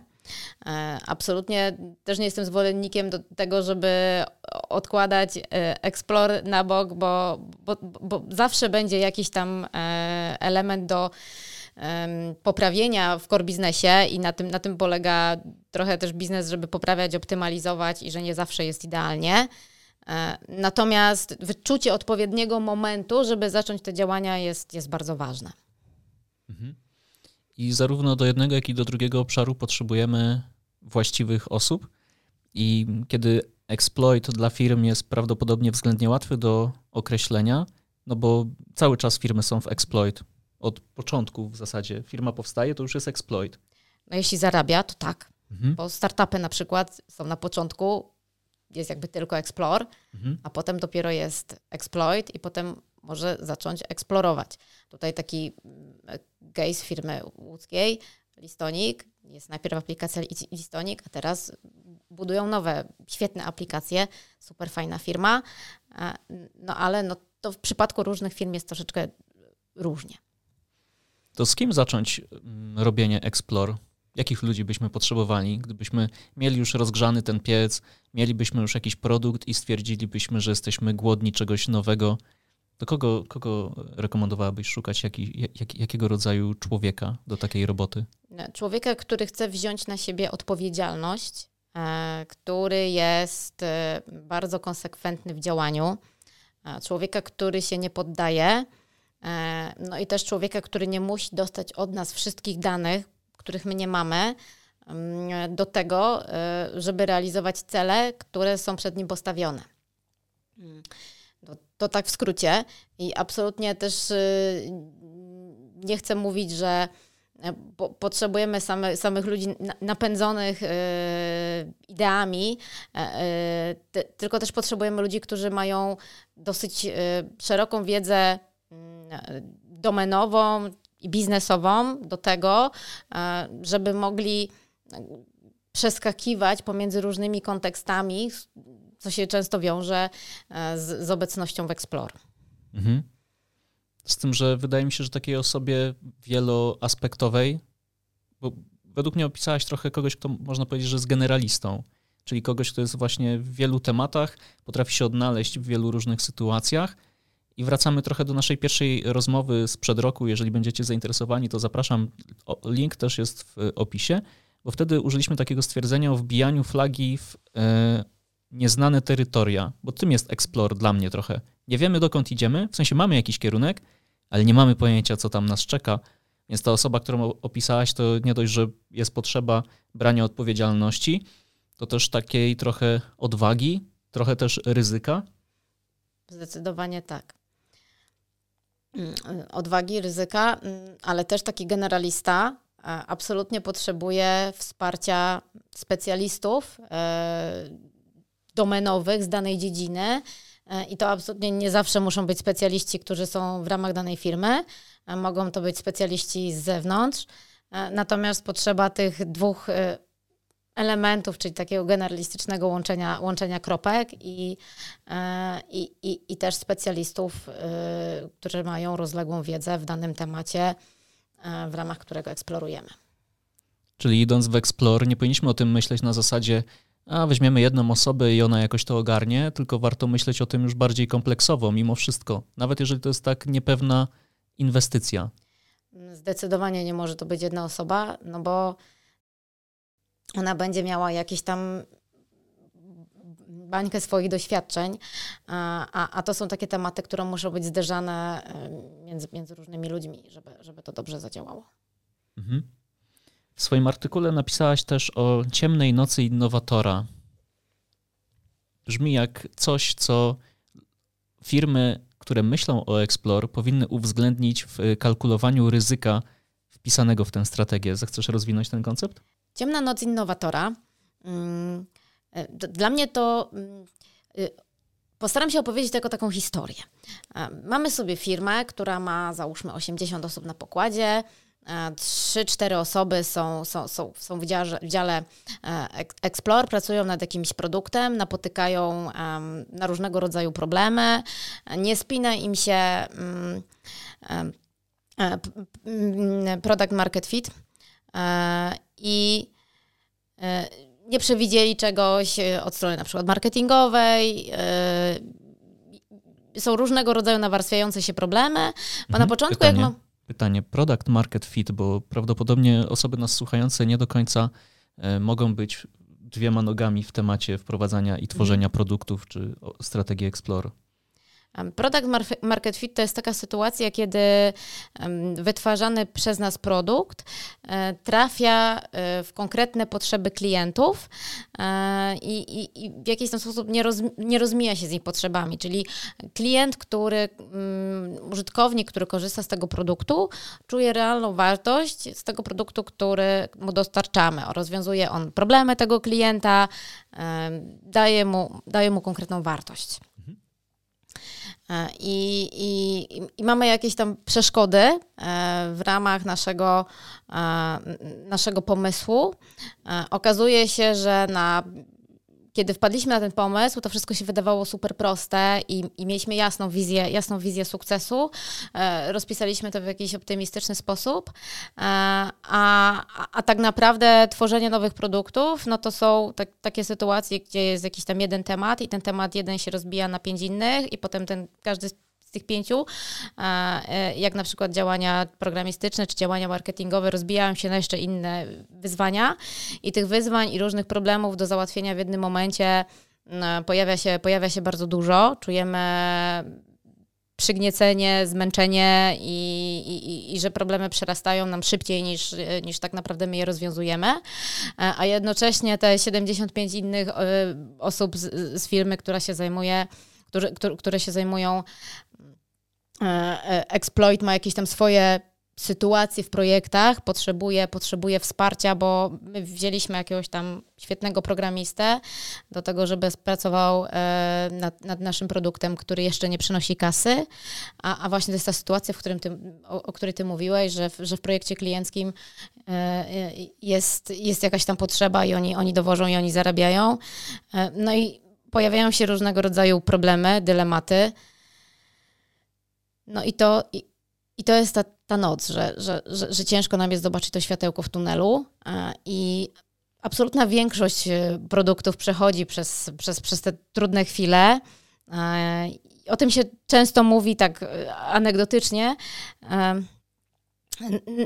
E, absolutnie też nie jestem zwolennikiem do tego, żeby odkładać e, Explore na bok, bo, bo, bo zawsze będzie jakiś tam element do poprawienia w core biznesie i na tym, na tym polega trochę też biznes, żeby poprawiać, optymalizować i że nie zawsze jest idealnie. E, natomiast wyczucie odpowiedniego momentu, żeby zacząć te działania, jest, jest bardzo ważne. Mhm. I zarówno do jednego, jak i do drugiego obszaru potrzebujemy właściwych osób. I kiedy exploit dla firm jest prawdopodobnie względnie łatwy do określenia, no bo cały czas firmy są w exploit. Od początku w zasadzie firma powstaje, to już jest exploit. No jeśli zarabia, to tak. Mhm. Bo startupy na przykład są na początku, jest jakby tylko explore, mhm. a potem dopiero jest exploit i potem może zacząć eksplorować. Tutaj taki mm, firmy łódzkiej, Listonik, jest najpierw aplikacja Listonik, a teraz budują nowe, świetne aplikacje, super fajna firma, no ale no, to w przypadku różnych firm jest troszeczkę różnie. To z kim zacząć mm, robienie Explore? Jakich ludzi byśmy potrzebowali, gdybyśmy mieli już rozgrzany ten piec, mielibyśmy już jakiś produkt i stwierdzilibyśmy, że jesteśmy głodni czegoś nowego, to kogo, kogo rekomendowałabyś szukać, jaki, jak, jakiego rodzaju człowieka do takiej roboty? Człowieka, który chce wziąć na siebie odpowiedzialność, e, który jest e, bardzo konsekwentny w działaniu, e, człowieka, który się nie poddaje, no i też człowieka, który nie musi dostać od nas wszystkich danych, których my nie mamy, mm, do tego, żeby realizować cele, które są przed nim postawione. Mm. To, to tak w skrócie. I absolutnie też y, nie chcę mówić, że e, potrzebujemy same, samych ludzi napędzonych y, ideami, e, y, tylko też potrzebujemy ludzi, którzy mają dosyć szeroką wiedzę mm, domenową i biznesową do tego, żeby mogli przeskakiwać pomiędzy różnymi kontekstami, co się często wiąże e, z, z obecnością w Explore. Mhm. Z tym, że wydaje mi się, że takiej osobie wieloaspektowej, bo według mnie opisałaś trochę kogoś, kto można powiedzieć, że jest generalistą, czyli kogoś, kto jest właśnie w wielu tematach, potrafi się odnaleźć w wielu różnych sytuacjach. I wracamy trochę do naszej pierwszej rozmowy sprzed roku. Jeżeli będziecie zainteresowani, to zapraszam. Link też jest w opisie, bo wtedy użyliśmy takiego stwierdzenia o wbijaniu flagi w e, nieznane terytoria, bo tym jest Explore dla mnie trochę. Nie wiemy dokąd idziemy, w sensie mamy jakiś kierunek, ale nie mamy pojęcia, co tam nas czeka. Więc ta osoba, którą opisałaś, to nie dość, że jest potrzeba brania odpowiedzialności, to też takiej trochę odwagi, trochę też ryzyka. Zdecydowanie tak. Mm, odwagi, ryzyka, mm, ale też taki generalista absolutnie potrzebuje wsparcia specjalistów, e, domenowych z danej dziedziny. E, I to absolutnie nie zawsze muszą być specjaliści, którzy są w ramach danej firmy. E, mogą to być specjaliści z zewnątrz. E, natomiast potrzeba tych dwóch elementów, czyli takiego generalistycznego łączenia, łączenia kropek i, i, i, i też specjalistów, którzy mają rozległą wiedzę w danym temacie, w ramach którego eksplorujemy. Czyli idąc w Explore, nie powinniśmy o tym myśleć na zasadzie, a weźmiemy jedną osobę i ona jakoś to ogarnie, tylko warto myśleć o tym już bardziej kompleksowo, mimo wszystko. Nawet jeżeli to jest tak niepewna inwestycja. Zdecydowanie nie może to być jedna osoba, no bo ona będzie miała jakieś tam bańkę swoich doświadczeń, a, a to są takie tematy, które muszą być zderzane między, między różnymi ludźmi, żeby, żeby to dobrze zadziałało. Mhm. W swoim artykule napisałaś też o ciemnej nocy innowatora. Brzmi jak coś, co firmy, które myślą o Explore, powinny uwzględnić w kalkulowaniu ryzyka wpisanego w tę strategię. Zechcesz rozwinąć ten koncept? Ciemna noc innowatora. Mm, e, dla mnie to. Mm, y, postaram się opowiedzieć tylko taką historię. E, mamy sobie firmę, która ma załóżmy 80 osób na pokładzie, trzy, cztery osoby są, są, są, są w, dziale, w dziale Explore, pracują nad jakimś produktem, napotykają na różnego rodzaju problemy, nie spina im się um, product market fit e, i e, nie przewidzieli czegoś od strony na przykład marketingowej, są różnego rodzaju nawarstwiające się problemy, bo mhm, na początku pytanie. jak ma pytanie product market fit, bo prawdopodobnie osoby nas słuchające nie do końca e, mogą być dwiema nogami w temacie wprowadzania i tworzenia mhm. produktów czy strategii Explore. Product market fit to jest taka sytuacja, kiedy wytwarzany przez nas produkt e, trafia e, w konkretne potrzeby klientów e, i, i, i w jakiś tam sposób nie, roz, nie rozmija się z ich potrzebami. Czyli klient, który, um, użytkownik, który korzysta z tego produktu, czuje realną wartość z tego produktu, który mu dostarczamy. Rozwiązuje on problemy tego klienta, daje, mu, daje mu konkretną wartość. E, I, i, I, mamy jakieś tam przeszkody e, w ramach naszego, e, naszego pomysłu. Okazuje się, że na kiedy wpadliśmy na ten pomysł, to wszystko się wydawało super proste i, i mieliśmy jasną wizję, jasną wizję sukcesu. E, rozpisaliśmy to w jakiś optymistyczny sposób, e, a, a, tak naprawdę tworzenie nowych produktów, no to są tak, takie sytuacje, gdzie jest jakiś tam jeden temat i ten temat jeden się rozbija na pięć innych i potem ten każdy z tych pięciu, e, jak na przykład działania programistyczne czy działania marketingowe, rozbijają się na jeszcze inne wyzwania i tych wyzwań i różnych problemów do załatwienia w jednym momencie pojawia się, pojawia się bardzo dużo. Czujemy przygniecenie, zmęczenie i, i, i, że problemy przerastają nam szybciej niż, niż tak naprawdę my je rozwiązujemy. E, a jednocześnie te 75 innych e, osób z, z firmy, która się zajmuje, które, które się zajmują E, e, exploit ma jakieś tam swoje sytuacje w projektach, potrzebuje, potrzebuje wsparcia, bo my wzięliśmy jakiegoś tam świetnego programistę do tego, żeby pracował e, nad, nad, naszym produktem, który jeszcze nie przynosi kasy, a, a właśnie to jest ta sytuacja, w którym ty, o, o której ty mówiłeś, że w, że w projekcie klienckim jest, jest jakaś tam potrzeba i oni, oni dowożą i oni zarabiają. No i pojawiają się różnego rodzaju problemy, dylematy, no i to, i, i to jest ta, ta noc, że, że, że, że, ciężko nam jest zobaczyć to światełko w tunelu e, i absolutna większość e, produktów przechodzi przez, przez, przez te trudne chwile. E, o tym się często mówi tak anegdotycznie.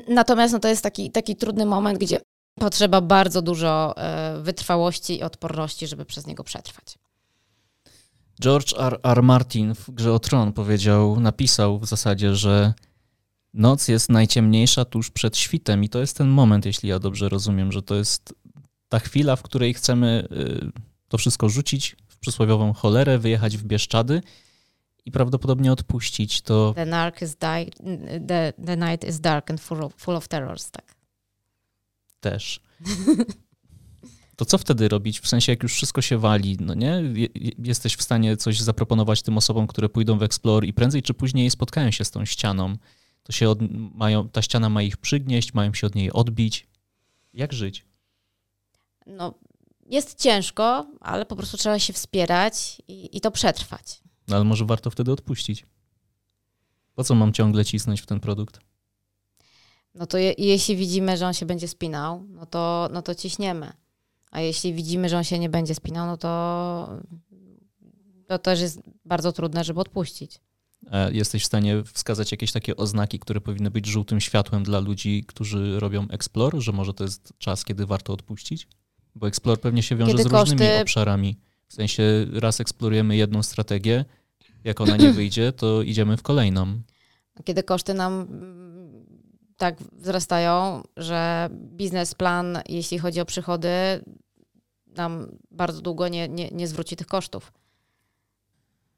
Natomiast no, to jest taki, taki trudny moment, gdzie potrzeba bardzo dużo wytrwałości i odporności, żeby przez niego przetrwać. George R. R. Martin w Grze o Tron powiedział, napisał w zasadzie, że noc jest najciemniejsza tuż przed świtem i to jest ten moment, jeśli ja dobrze rozumiem, że to jest ta chwila, w której chcemy y, to wszystko rzucić w przysłowiową cholerę, wyjechać w Bieszczady i prawdopodobnie odpuścić to. The, is the, the night is dark and full of, full of terrors, tak. Też. to co wtedy robić? W sensie, jak już wszystko się wali, no nie? Jesteś w stanie coś zaproponować tym osobom, które pójdą w Explore i prędzej czy później spotkają się z tą ścianą. To się od, mają, ta ściana ma ich przygnieść, mają się od niej odbić. Jak żyć? No, jest ciężko, ale po prostu trzeba się wspierać i, i to przetrwać. No, ale może warto wtedy odpuścić. Po co mam ciągle cisnąć w ten produkt? No to je, jeśli widzimy, że on się będzie spinał, no to, no to ciśniemy. A jeśli widzimy, że on się nie będzie spinał, no to to też jest bardzo trudne, żeby odpuścić. Jesteś w stanie wskazać jakieś takie oznaki, które powinny być żółtym światłem dla ludzi, którzy robią Explore, że może to jest czas, kiedy warto odpuścić? Bo Explore pewnie się wiąże kiedy z różnymi koszty... obszarami. W sensie raz eksplorujemy jedną strategię, jak ona nie wyjdzie, to idziemy w kolejną. Kiedy koszty nam tak wzrastają, że biznesplan, jeśli chodzi o przychody, nam bardzo długo nie, nie, nie zwróci tych kosztów.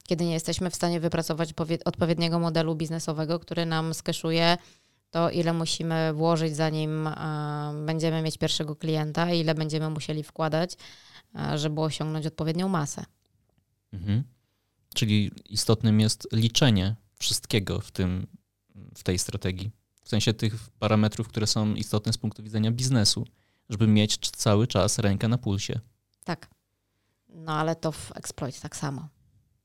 Kiedy nie jesteśmy w stanie wypracować odpowiedniego modelu biznesowego, który nam skeszuje to, ile musimy włożyć, zanim będziemy mieć pierwszego klienta, ile będziemy musieli wkładać, żeby osiągnąć odpowiednią masę. Mhm. Czyli istotnym jest liczenie wszystkiego w, tym, w tej strategii. W sensie tych parametrów, które są istotne z punktu widzenia biznesu, żeby mieć cały czas rękę na pulsie. Tak. No ale to w exploit tak samo.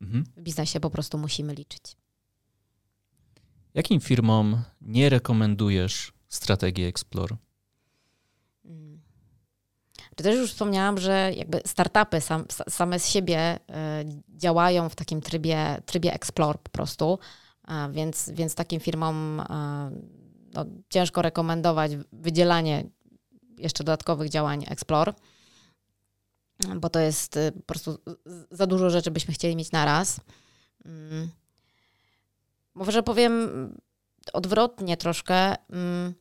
Mhm. W biznesie po prostu musimy liczyć. Jakim firmom nie rekomendujesz strategii Explore? Hmm. Czy też już wspomniałam, że jakby startupy sam, same z siebie y, działają w takim trybie, trybie Explore po prostu, więc, więc takim firmom no, ciężko rekomendować wydzielanie jeszcze dodatkowych działań Explore, bo to jest y, po prostu za dużo rzeczy byśmy chcieli mieć naraz. Mm. może powiem odwrotnie troszkę, mm,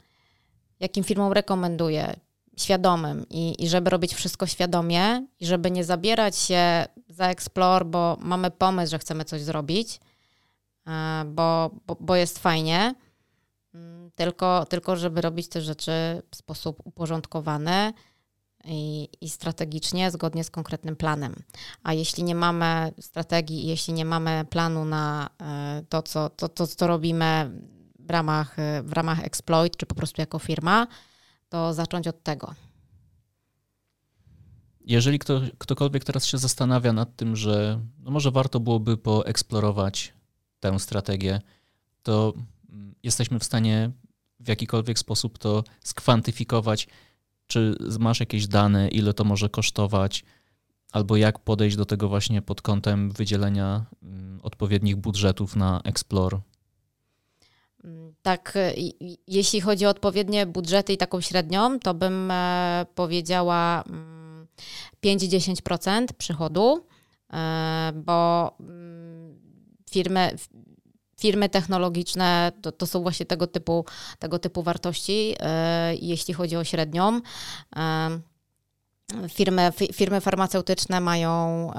jakim firmom rekomenduję świadomym i, i żeby robić wszystko świadomie i żeby nie zabierać się za Explore, bo mamy pomysł, że chcemy coś zrobić, e, bo, bo, bo jest fajnie, tylko, tylko żeby robić te rzeczy w sposób uporządkowany i, i strategicznie, zgodnie z konkretnym planem. A jeśli nie mamy strategii, jeśli nie mamy planu na e, to, co, to, to, co robimy w ramach, e, w ramach Exploit, czy po prostu jako firma, to zacząć od tego. Jeżeli kto, ktokolwiek teraz się zastanawia nad tym, że no może warto byłoby poeksplorować tę strategię, to jesteśmy w stanie w jakikolwiek sposób to skwantyfikować, czy masz jakieś dane, ile to może kosztować, albo jak podejść do tego właśnie pod kątem wydzielenia mm, odpowiednich budżetów na Explore. Tak, e, jeśli chodzi o odpowiednie budżety i taką średnią, to bym e, powiedziała 5-10% mm, przychodu, e, bo mm, firmy, firmy technologiczne to, to są właśnie tego typu, tego typu wartości, jeśli chodzi o średnią. Firmy, firmy farmaceutyczne mają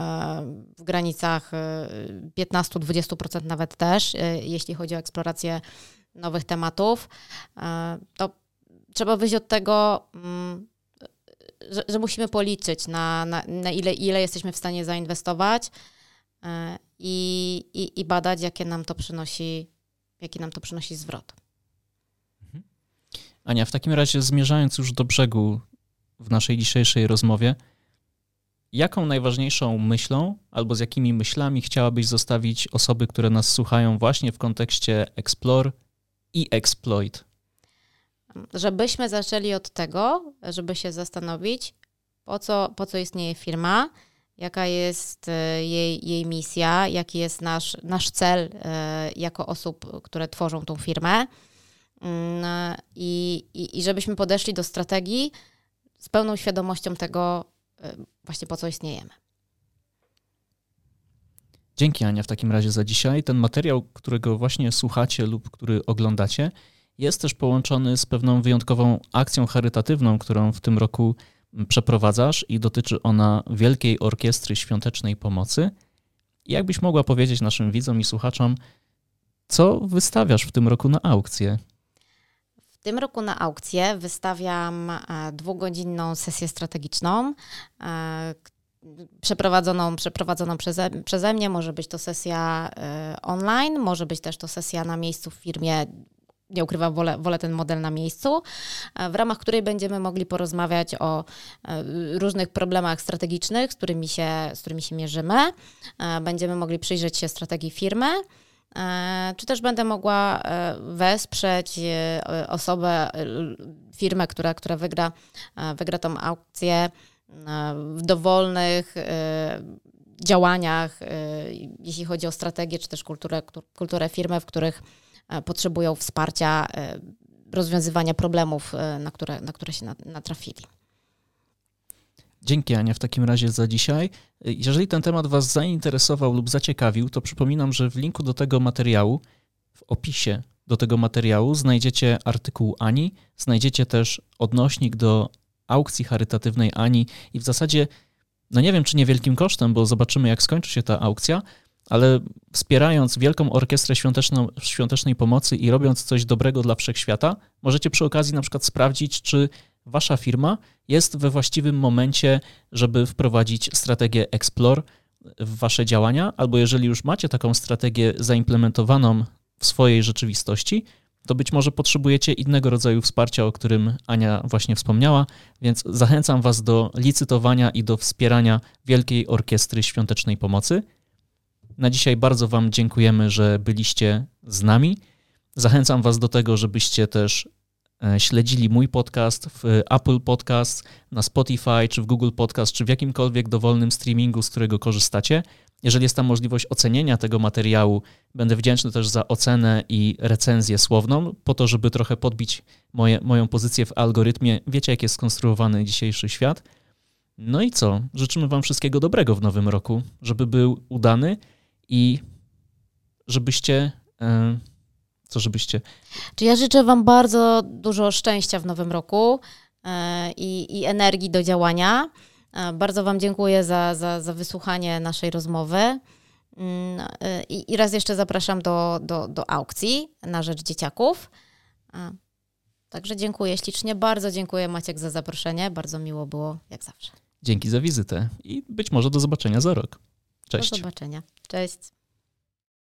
w granicach 15-20% nawet też, jeśli chodzi o eksplorację nowych tematów, e, to trzeba wyjść od tego, mm, że, że musimy policzyć, na, na, na, ile, ile jesteśmy w stanie zainwestować e, i, i, i badać, jakie nam to przynosi, jaki nam to przynosi zwrot. Mhm. Ania, w takim razie zmierzając już do brzegu w naszej dzisiejszej rozmowie, jaką najważniejszą myślą albo z jakimi myślami chciałabyś zostawić osoby, które nas słuchają właśnie w kontekście Explore i exploit? Żebyśmy zaczęli od tego, żeby się zastanowić, po co, po co istnieje firma, jaka jest e, jej, jej misja, jaki jest nasz, nasz cel e, jako osób, które tworzą tą firmę. Mm, I, i, I żebyśmy podeszli do strategii z pełną świadomością tego, e, właśnie po co istniejemy. Dzięki Ania w takim razie za dzisiaj. Ten materiał, którego właśnie słuchacie lub który oglądacie, jest też połączony z pewną wyjątkową akcją charytatywną, którą w tym roku przeprowadzasz i dotyczy ona Wielkiej Orkiestry Świątecznej Pomocy. Jakbyś mogła powiedzieć naszym widzom i słuchaczom, co wystawiasz w tym roku na aukcję? W tym roku na aukcję wystawiam e, dwugodzinną sesję strategiczną, e, przeprowadzoną, przeprowadzoną przeze, przeze mnie. Może być to sesja y, online, może być też to sesja na miejscu w firmie. Nie ukrywam, wolę, wolę ten model na miejscu, w ramach której będziemy mogli porozmawiać o y, różnych problemach strategicznych, z którymi się, z którymi się mierzymy. Będziemy mogli przyjrzeć się strategii firmy. Czy też będę mogła wesprzeć osobę, firmę, która, która wygra, wygra tą aukcję w dowolnych e, działaniach, e, jeśli chodzi o strategię czy też kulturę, kulturę firmy, w których e, potrzebują wsparcia, rozwiązywania problemów, na które, na które się natrafili. Dzięki Ania w takim razie za dzisiaj. Jeżeli ten temat Was zainteresował lub zaciekawił, to przypominam, że w linku do tego materiału, w opisie do tego materiału znajdziecie artykuł Ani, znajdziecie też odnośnik do aukcji charytatywnej Ani i w zasadzie, no nie wiem czy niewielkim kosztem, bo zobaczymy jak skończy się ta aukcja, ale wspierając Wielką Orkiestrę Świąteczną, Świątecznej Pomocy i robiąc coś dobrego dla wszechświata, możecie przy okazji na przykład sprawdzić, czy wasza firma jest we właściwym momencie, żeby wprowadzić strategię Explore w wasze działania, albo jeżeli już macie taką strategię zaimplementowaną w swojej rzeczywistości, to być może potrzebujecie innego rodzaju wsparcia, o którym Ania właśnie wspomniała, więc zachęcam Was do licytowania i do wspierania Wielkiej Orkiestry Świątecznej Pomocy. Na dzisiaj bardzo Wam dziękujemy, że byliście z nami. Zachęcam Was do tego, żebyście też e, śledzili mój podcast w Apple Podcast, na Spotify, czy w Google Podcast, czy w jakimkolwiek dowolnym streamingu, z którego korzystacie. Jeżeli jest tam możliwość ocenienia tego materiału, będę wdzięczny też za ocenę i recenzję słowną, po to, żeby trochę podbić moje, moją pozycję w algorytmie. Wiecie, jak jest skonstruowany dzisiejszy świat. No i co? Życzymy Wam wszystkiego dobrego w nowym roku, żeby był udany i żebyście E, co żebyście... Czy ja życzę Wam bardzo dużo szczęścia w nowym roku e, i, i energii do działania. E, bardzo Wam dziękuję za, za, za wysłuchanie naszej rozmowy. Mm, I, I raz jeszcze zapraszam do, do, do aukcji na rzecz dzieciaków. Także dziękuję ślicznie. Bardzo dziękuję Maciek za zaproszenie. Bardzo miło było, jak zawsze. Dzięki za wizytę i być może do zobaczenia za rok. Cześć. Do zobaczenia. Cześć.